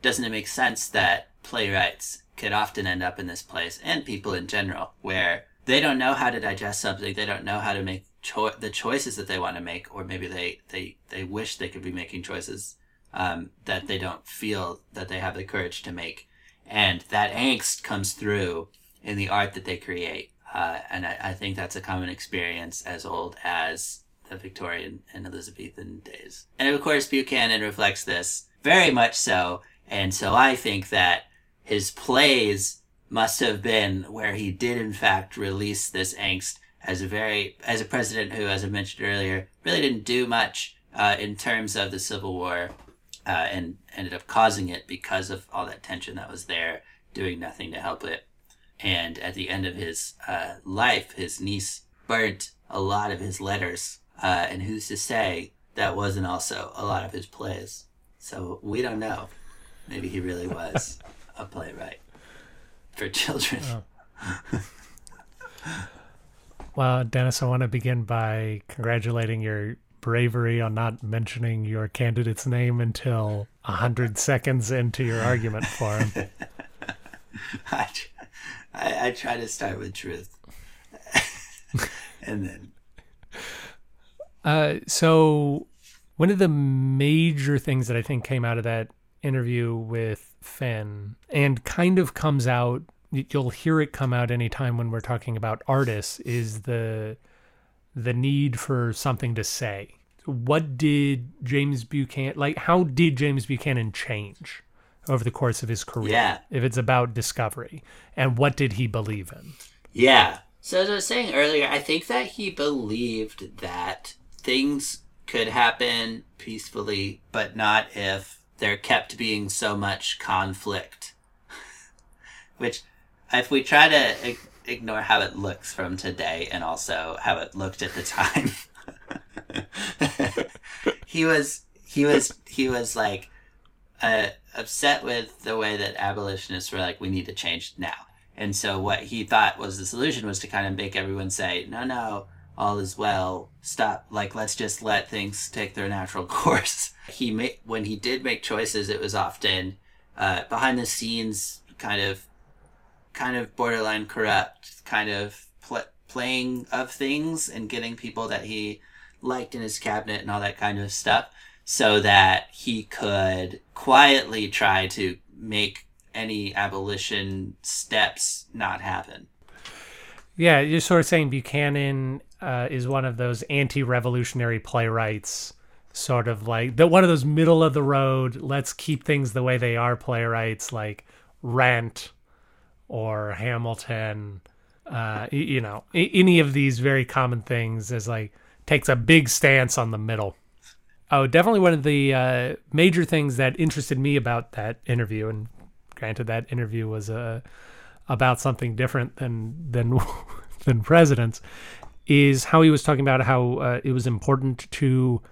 Speaker 2: doesn't it make sense that playwrights could often end up in this place, and people in general, where they don't know how to digest something, they don't know how to make cho- the choices that they want to make, or maybe they, they, they wish they could be making choices um, that they don't feel that they have the courage to make. And that angst comes through in the art that they create. Uh, and I, I think that's a common experience as old as the Victorian and Elizabethan days. And of course, Buchanan reflects this very much so. And so I think that his plays must have been where he did in fact release this angst as a very, as a president who, as I mentioned earlier, really didn't do much uh, in terms of the Civil War uh, and ended up causing it because of all that tension that was there, doing nothing to help it. And at the end of his uh, life, his niece burnt a lot of his letters. Uh, and who's to say that wasn't also a lot of his plays? So we don't know. Maybe he really was [LAUGHS] a playwright for children.
Speaker 1: Well, Dennis, I want to begin by congratulating your bravery on not mentioning your candidate's name until a hundred [LAUGHS] seconds into your argument for him. [LAUGHS]
Speaker 2: I, I, I try to start with truth. [LAUGHS] and then
Speaker 1: Uh, so, one of the major things that I think came out of that interview with Finn and kind of comes out, you'll hear it come out anytime when we're talking about artists, is the the need for something to say. What did James Buchanan like? How did James Buchanan change over the course of his career?
Speaker 2: Yeah.
Speaker 1: If it's about discovery, and what did he believe in?
Speaker 2: Yeah. So as I was saying earlier, I think that he believed that things could happen peacefully, but not if there kept being so much conflict. [LAUGHS] Which, if we try to ignore how it looks from today and also how it looked at the time, [LAUGHS] he was he was he was like uh, upset with the way that abolitionists were like, we need to change now. And so what he thought was the solution was to kind of make everyone say, no, no, all is well. Stop. Like, let's just let things take their natural [LAUGHS] course. He made, when he did make choices, it was often uh, behind the scenes kind of kind of borderline corrupt kind of pl- playing of things and getting people that he liked in his cabinet and all that kind of stuff so that he could quietly try to make any abolition steps not happen.
Speaker 1: Yeah, you're sort of saying Buchanan uh, is one of those anti-revolutionary playwrights, sort of like the one of those middle of the road. Let's keep things the way they are playwrights, like Rent or Hamilton. Uh, you know, any of these very common things is like takes a big stance on the middle. Oh, definitely one of the uh, major things that interested me about that interview, and granted, that interview was uh, about something different than than [LAUGHS] than presidents, is how he was talking about how uh, it was important to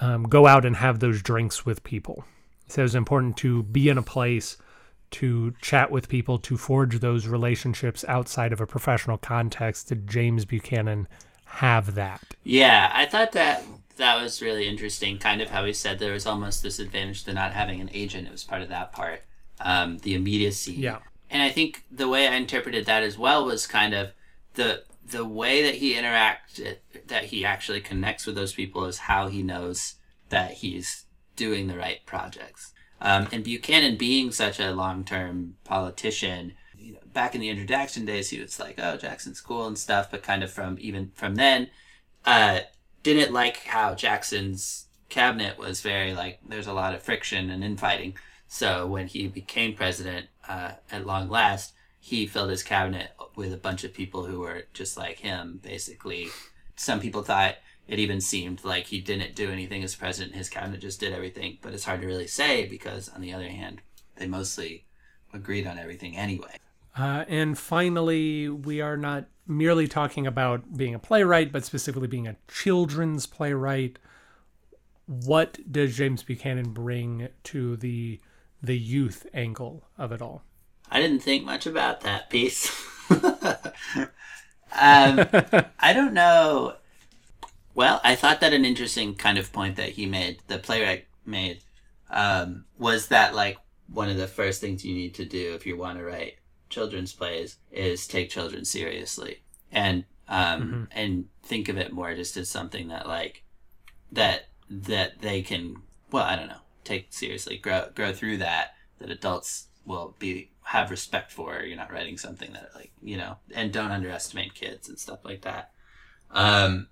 Speaker 1: um, go out and have those drinks with people. Said it was important to be in a place to chat with people, to forge those relationships outside of a professional context. Did James Buchanan have that?
Speaker 2: Yeah, I thought that that was really interesting. Kind of how he said there was almost this advantage to not having an agent. It was part of that part, um, the immediacy.
Speaker 1: Yeah.
Speaker 2: And I think the way I interpreted that as well was kind of the the way that he interacted, that he actually connects with those people, is how he knows that he's doing the right projects. Um, and Buchanan being such a long term politician, you know, back in the introduction days, he was like, "Oh, Jackson's cool and stuff," but kind of from even from then, uh, didn't like how Jackson's cabinet was very like there's a lot of friction and infighting. So when he became president, uh, at long last, he filled his cabinet with a bunch of people who were just like him. Basically, some people thought it even seemed like he didn't do anything as president. His cabinet just did everything. But it's hard to really say because, on the other hand, they mostly agreed on everything anyway.
Speaker 1: Uh, and finally, we are not merely talking about being a playwright, but specifically being a children's playwright. What does James Buchanan bring to the the youth angle of it all?
Speaker 2: I didn't think much about that piece. [LAUGHS] um, [LAUGHS] I don't know. Well, I thought that an interesting kind of point that he made, the playwright made, um, was that like one of the first things you need to do if you want to write children's plays is take children seriously and um, mm-hmm. and think of it more just as something that like that that they can well I don't know take seriously grow grow through that that adults will be have respect for you're not writing something that like you know and don't underestimate kids and stuff like that um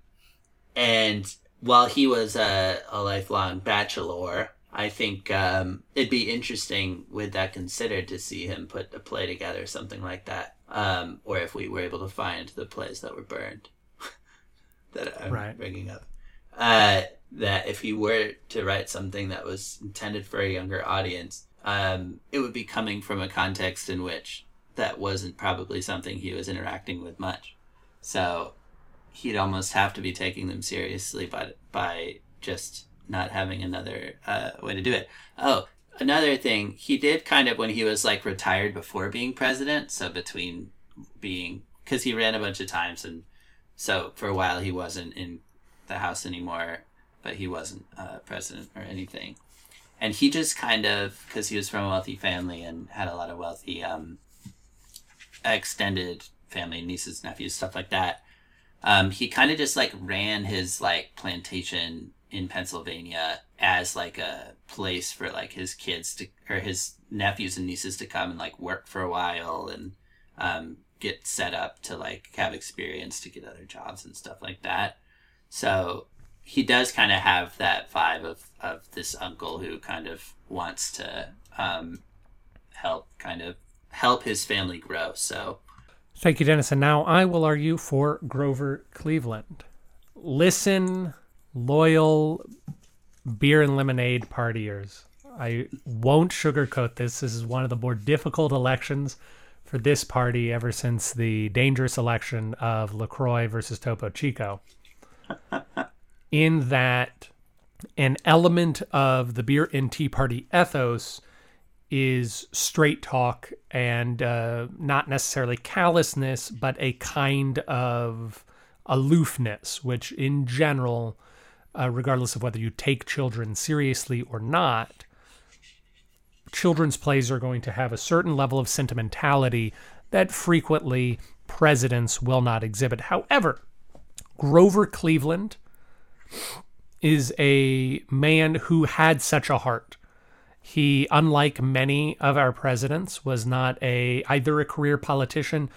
Speaker 2: and while he was a, a lifelong bachelor I think um, it'd be interesting with that considered to see him put a play together, something like that. Um, or if we were able to find the plays that were burned [LAUGHS] that I'm right. bringing up. Uh, that if he were to write something that was intended for a younger audience, um, it would be coming from a context in which that wasn't probably something he was interacting with much. So he'd almost have to be taking them seriously by, by just not having another uh, way to do it. Oh, another thing, he did kind of when he was like retired before being president. So between being, because he ran a bunch of times, and so for a while he wasn't in the House anymore, but he wasn't uh, president or anything. And he just kind of, because he was from a wealthy family and had a lot of wealthy um, extended family, nieces, nephews, stuff like that. Um, he kind of just like ran his like plantation in Pennsylvania as like a place for like his kids to or his nephews and nieces to come and like work for a while and um, get set up to like have experience to get other jobs and stuff like that. So he does kind of have that vibe of of this uncle who kind of wants to um, help kind of help his family grow. So
Speaker 1: thank you, Dennis. And now I will argue for Grover Cleveland. Listen loyal beer and lemonade partiers. I won't sugarcoat this. This is one of the more difficult elections for this party ever since the dangerous election of LaCroix versus Topo Chico. in that an element of the beer and tea party ethos is straight talk and uh, not necessarily callousness, but a kind of aloofness, which in general uh, regardless of whether you take children seriously or not, children's plays are going to have a certain level of sentimentality that frequently presidents will not exhibit. However, Grover Cleveland is a man who had such a heart. He, unlike many of our presidents, was not a either a career politician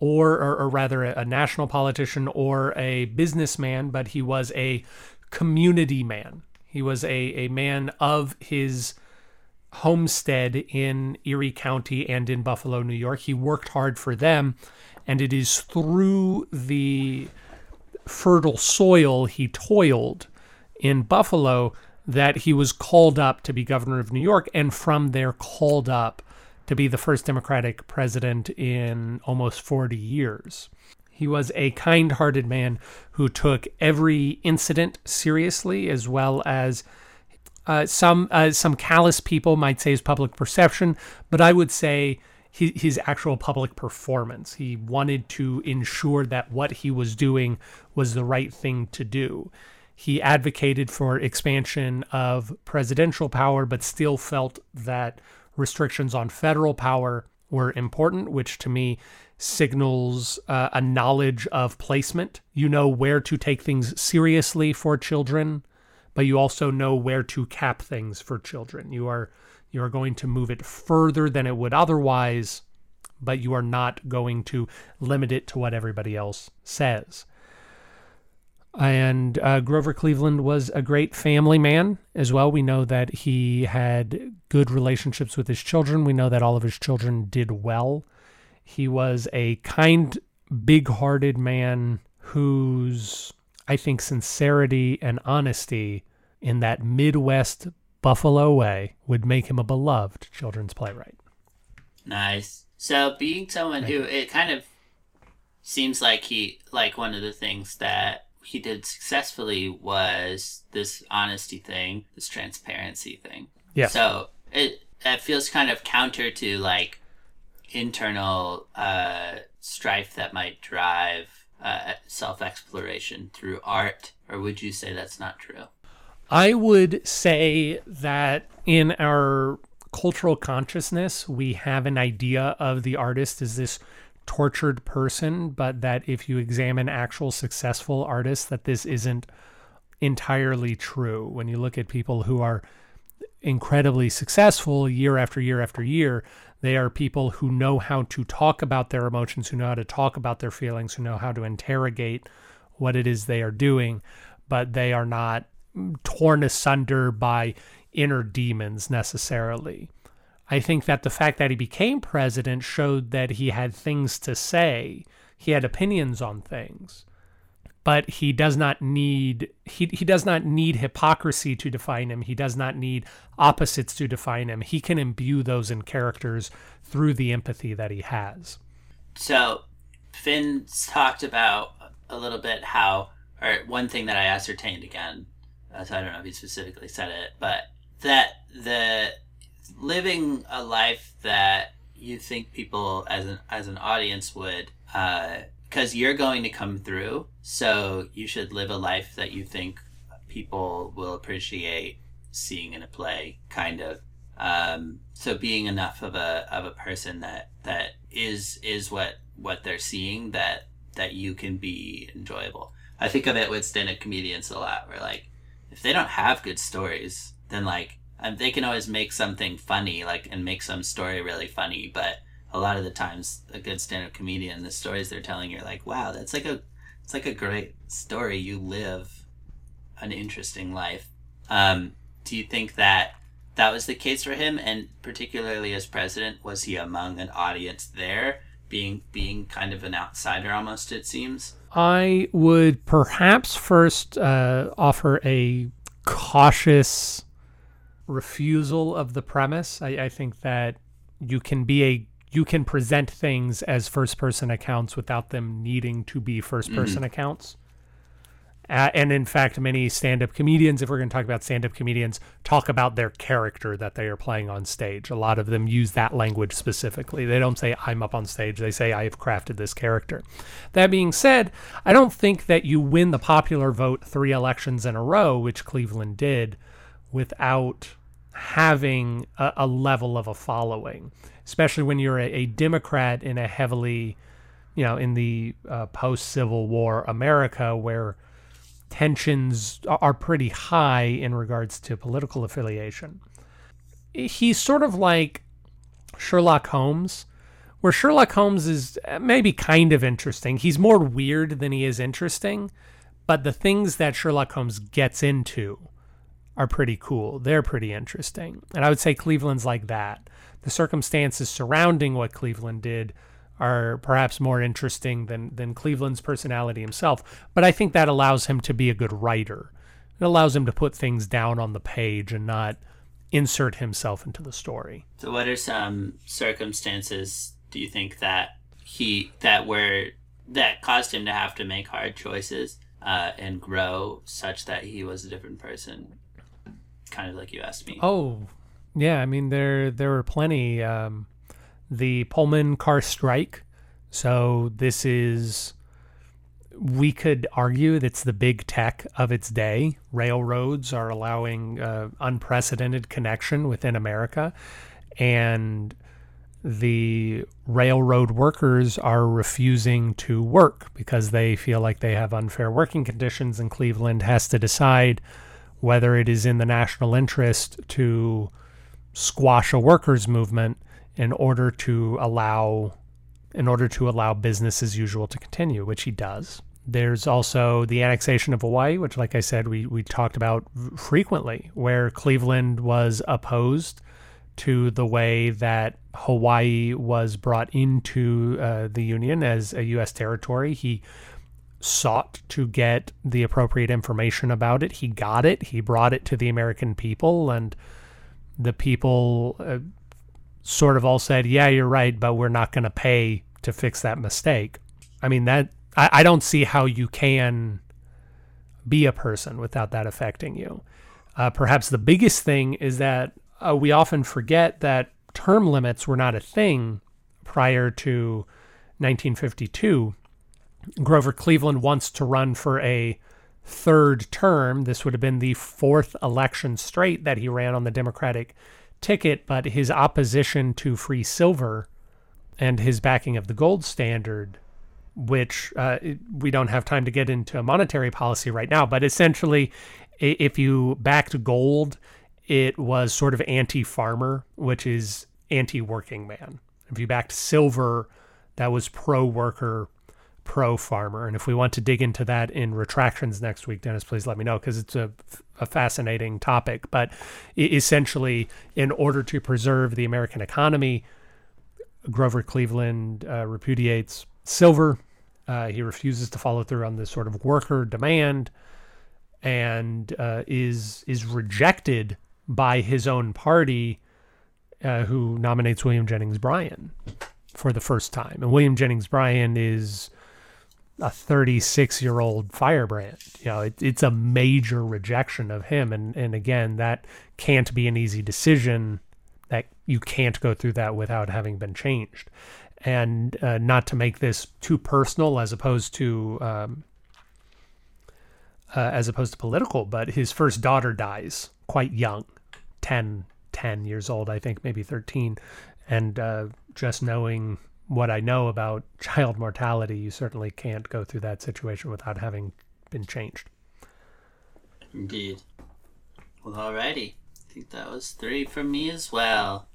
Speaker 1: or, or, or rather a, a national politician or a businessman, but he was a community man. He was a, a man of his homestead in Erie County and in Buffalo, New York. He worked hard for them, and it is through the fertile soil he toiled in Buffalo that he was called up to be governor of New York, and from there called up to be the first Democratic president in almost 40 years. He was a kind hearted man who took every incident seriously, as well as uh, some uh, some callous people might say his public perception, but I would say his, his actual public performance. He wanted to ensure that what he was doing was the right thing to do. He advocated for expansion of presidential power, but still felt that restrictions on federal power were important, which to me signals uh, a knowledge of placement. You know where to take things seriously for children, but you also know where to cap things for children. You are you are going to move it further than it would otherwise, but you are not going to limit it to what everybody else says. And uh, Grover Cleveland was a great family man as well. We know that he had good relationships with his children. We know that all of his children did well. He was a kind, big hearted man whose, I think, sincerity and honesty in that Midwest Buffalo way would make him a beloved children's playwright.
Speaker 2: Nice. So, being someone who it kind of seems like he, like one of the things that he did successfully was this honesty thing, this transparency thing.
Speaker 1: Yeah.
Speaker 2: So it it feels kind of counter to like internal uh, strife that might drive uh, self exploration through art, or would you say that's not true?
Speaker 1: I would say that in our cultural consciousness, we have an idea of the artist as this tortured person, but that if you examine actual successful artists, that this isn't entirely true. When you look at people who are incredibly successful year after year after year, they are people who know how to talk about their emotions, who know how to talk about their feelings, who know how to interrogate what it is they are doing, but they are not torn asunder by inner demons necessarily. I think that the fact that he became president showed that he had things to say. He had opinions on things. But he does not need he, he does not need hypocrisy to define him. He does not need opposites to define him. He can imbue those in characters through the empathy that he has.
Speaker 2: So Finn's talked about a little bit how or one thing that I ascertained again, uh, so I don't know if he specifically said it, but that the living a life that you think people as an as an audience would because uh, you're going to come through so you should live a life that you think people will appreciate seeing in a play kind of. Um, so being enough of a of a person that that is is what what they're seeing that that you can be enjoyable. I think of it with stand-up comedians a lot where like if they don't have good stories then like um, they can always make something funny, like and make some story really funny. But a lot of the times, a good stand-up comedian, the stories they're telling, you're like, wow, that's like a, it's like a great story. You live an interesting life. Um, do you think that that was the case for him, and particularly as president, was he among an audience there, being being kind of an outsider almost? It seems.
Speaker 1: I would perhaps first uh, offer a cautious refusal of the premise. I, I think that you can be a you can present things as first person accounts without them needing to be first person mm-hmm. accounts. Uh, and in fact, many stand up comedians, if we're going to talk about stand up comedians, talk about their character that they are playing on stage. A lot of them use that language specifically. They don't say, I'm up on stage. They say, I have crafted this character. That being said, I don't think that you win the popular vote three elections in a row, which Cleveland did, without having a, a, level of a following, especially when you're a, a Democrat in a heavily, you know, in the uh, post Civil War America where tensions are pretty high in regards to political affiliation. He's sort of like Sherlock Holmes, where Sherlock Holmes is maybe kind of interesting. He's more weird than he is interesting, but the things that Sherlock Holmes gets into are pretty cool. They're pretty interesting. And I would say Cleveland's like that. The circumstances surrounding what Cleveland did are perhaps more interesting than than Cleveland's personality himself, but I think that allows him to be a good writer. It allows him to put things down on the page and not insert himself into the story.
Speaker 2: So what are some circumstances do you think that he that were that caused him to have to make hard choices uh, and grow such that he was a different person? Kind of like you asked me.
Speaker 1: Oh, yeah. I mean, there there were plenty. Um, the Pullman car strike. So this is we could argue that's the big tech of its day. Railroads are allowing uh, unprecedented connection within America, and the railroad workers are refusing to work because they feel like they have unfair working conditions, and Cleveland has to decide whether it is in the national interest to squash a workers' movement in order to allow in order to allow business as usual to continue, which he does. There's also the annexation of Hawaii, which, like I said, we, we talked about frequently, where Cleveland was opposed to the way that Hawaii was brought into uh, the Union as a U.S. territory. He sought to get the appropriate information about it. He got it. He brought it to the American people, and the people uh, sort of all said, "Yeah, you're right, but we're not going to pay to fix that mistake." I mean that I, I don't see how you can be a person without that affecting you. Uh, perhaps the biggest thing is that uh, we often forget that term limits were not a thing prior to 1952. Grover Cleveland wants to run for a third term. This would have been the fourth election straight that he ran on the Democratic ticket, but his opposition to free silver and his backing of the gold standard, which uh, we don't have time to get into monetary policy right now, but essentially, if you backed gold, it was sort of anti farmer, which is anti working man. If you backed silver, that was pro worker, pro farmer. And if we want to dig into that in retractions next week, Dennis, please let me know because it's a, a fascinating topic. But essentially, in order to preserve the American economy, Grover Cleveland uh, repudiates silver. Uh, he refuses to follow through on this sort of worker demand, and uh, is is rejected by his own party, uh, who nominates William Jennings Bryan for the first time. And William Jennings Bryan is a 36 year old firebrand. You know, it, it's a major rejection of him. And, and again, that can't be an easy decision that you can't go through that without having been changed. And uh, not to make this too personal as opposed to, um, uh, as opposed to political, but his first daughter dies quite young, 10, 10 years old, I think, maybe 13. And uh, just knowing what I know about [LAUGHS] child mortality, you certainly can't go through that situation without having been changed.
Speaker 2: Indeed. Well, alrighty. I think that was three from me as well.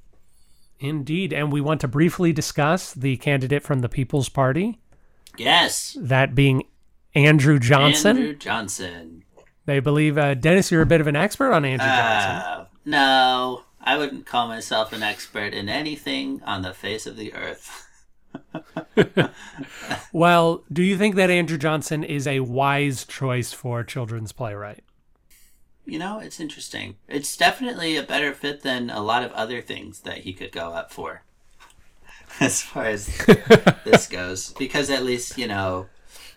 Speaker 1: Indeed. And we want to briefly discuss the candidate from the People's Party.
Speaker 2: Yes.
Speaker 1: That being Andrew Johnson.
Speaker 2: Andrew Johnson.
Speaker 1: They believe, uh, Dennis, you're a bit of an expert on Andrew uh, Johnson.
Speaker 2: No, I wouldn't call myself an expert in anything on the face of the earth. [LAUGHS] [LAUGHS]
Speaker 1: well, do you think that Andrew Johnson is a wise choice for children's playwright?
Speaker 2: You know, it's interesting. It's definitely a better fit than a lot of other things that he could go up for, [LAUGHS] as far as this [LAUGHS] goes. Because at least, you know,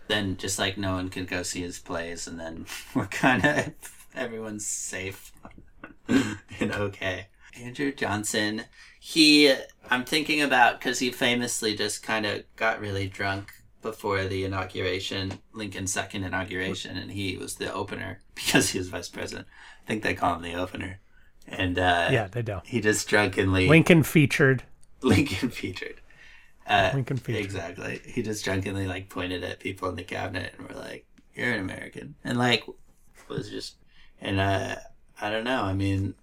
Speaker 2: then just like no one can go see his plays, and then we're kind of, everyone's safe and okay. Andrew Johnson he i'm thinking about because he famously just kind of got really drunk before the inauguration lincoln's second inauguration and he was the opener [LAUGHS] because he was vice president i think they call him the opener And uh,
Speaker 1: Yeah, they don't.
Speaker 2: he just drunkenly
Speaker 1: Lincoln featured. [LAUGHS]
Speaker 2: Lincoln featured. Uh,
Speaker 1: Lincoln featured.
Speaker 2: Exactly. He just drunkenly like pointed at people in the cabinet and were like, "You're an American," and like was just and uh, I don't know. I mean,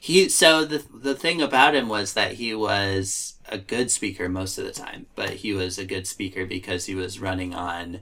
Speaker 2: he so the the thing about him was that he was a good speaker most of the time, but he was a good speaker because he was running on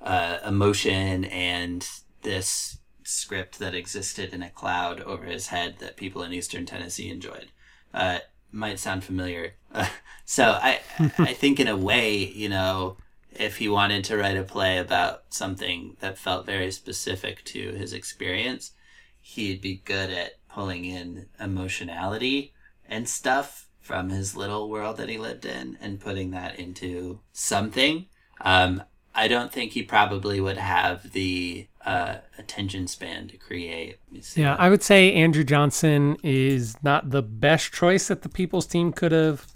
Speaker 2: uh, emotion and this script that existed in a cloud over his head that people in Eastern Tennessee enjoyed. Uh, might sound familiar. Uh, [LAUGHS] so I I [LAUGHS] think in a way, you know, if he wanted to write a play about something that felt very specific to his experience, he'd be good at pulling in emotionality and stuff from his little world that he lived in and putting that into something. Um, I don't think he probably would have the uh, attention span to create.
Speaker 1: Yeah, I would say Andrew Johnson is not the best choice that the People's team could have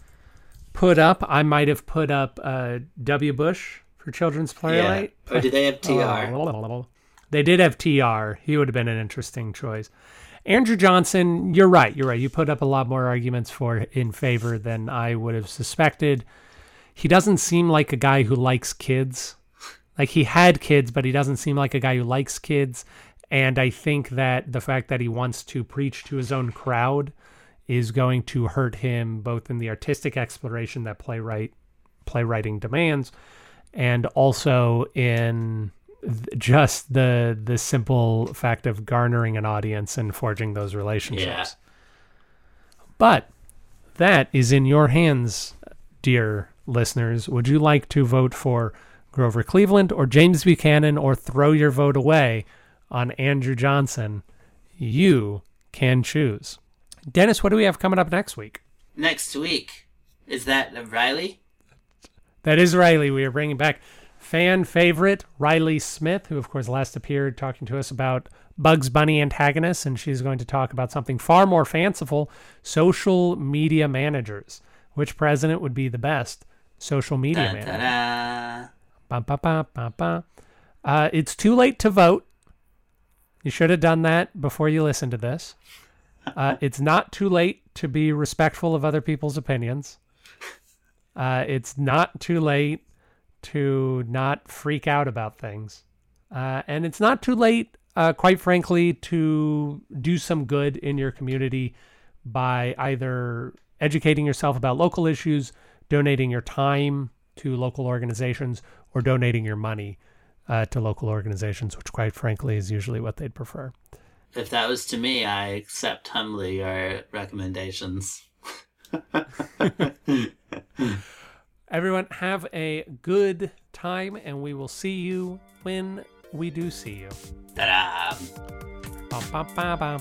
Speaker 1: put up. I might have put up uh, W. Bush for Children's Playwright.
Speaker 2: Or did they have TR?
Speaker 1: Oh, They did have TR. He would have been an interesting choice. Andrew Johnson, you're right. You're right. You put up a lot more arguments for in favor than I would have suspected. He doesn't seem like a guy who likes kids. Like he had kids, but he doesn't seem like a guy who likes kids. And I think that the fact that he wants to preach to his own crowd is going to hurt him both in the artistic exploration that playwright playwriting demands and also in just the the simple fact of garnering an audience and forging those relationships. Yeah. But that is in your hands, dear listeners. Would you like to vote for Grover Cleveland or James Buchanan or throw your vote away on Andrew Johnson? You can choose. Dennis, what do we have coming up next week?
Speaker 2: Next week. Is that Riley?
Speaker 1: That is Riley. We are bringing back fan favorite Riley Smith, who, of course, last appeared talking to us about Bugs Bunny antagonists, and she's going to talk about something far more fanciful social media managers. Which president would be the best social media
Speaker 2: Da,
Speaker 1: manager?
Speaker 2: da, da.
Speaker 1: Ba, ba, ba, ba, ba. Uh, it's too late to vote. You should have done that before you listened to this. Uh, [LAUGHS] it's not too late to be respectful of other people's opinions. Uh, it's not too late to not freak out about things. Uh, and it's not too late, uh, quite frankly, to do some good in your community by either educating yourself about local issues, donating your time to local organizations, or donating your money uh, to local organizations, which, quite frankly, is usually what they'd prefer.
Speaker 2: If that was to me, I accept humbly your recommendations. [LAUGHS] [LAUGHS]
Speaker 1: Everyone, have a good time, and we will see you when we do see you.
Speaker 2: Ta-da!
Speaker 1: Ba, ba, ba, ba.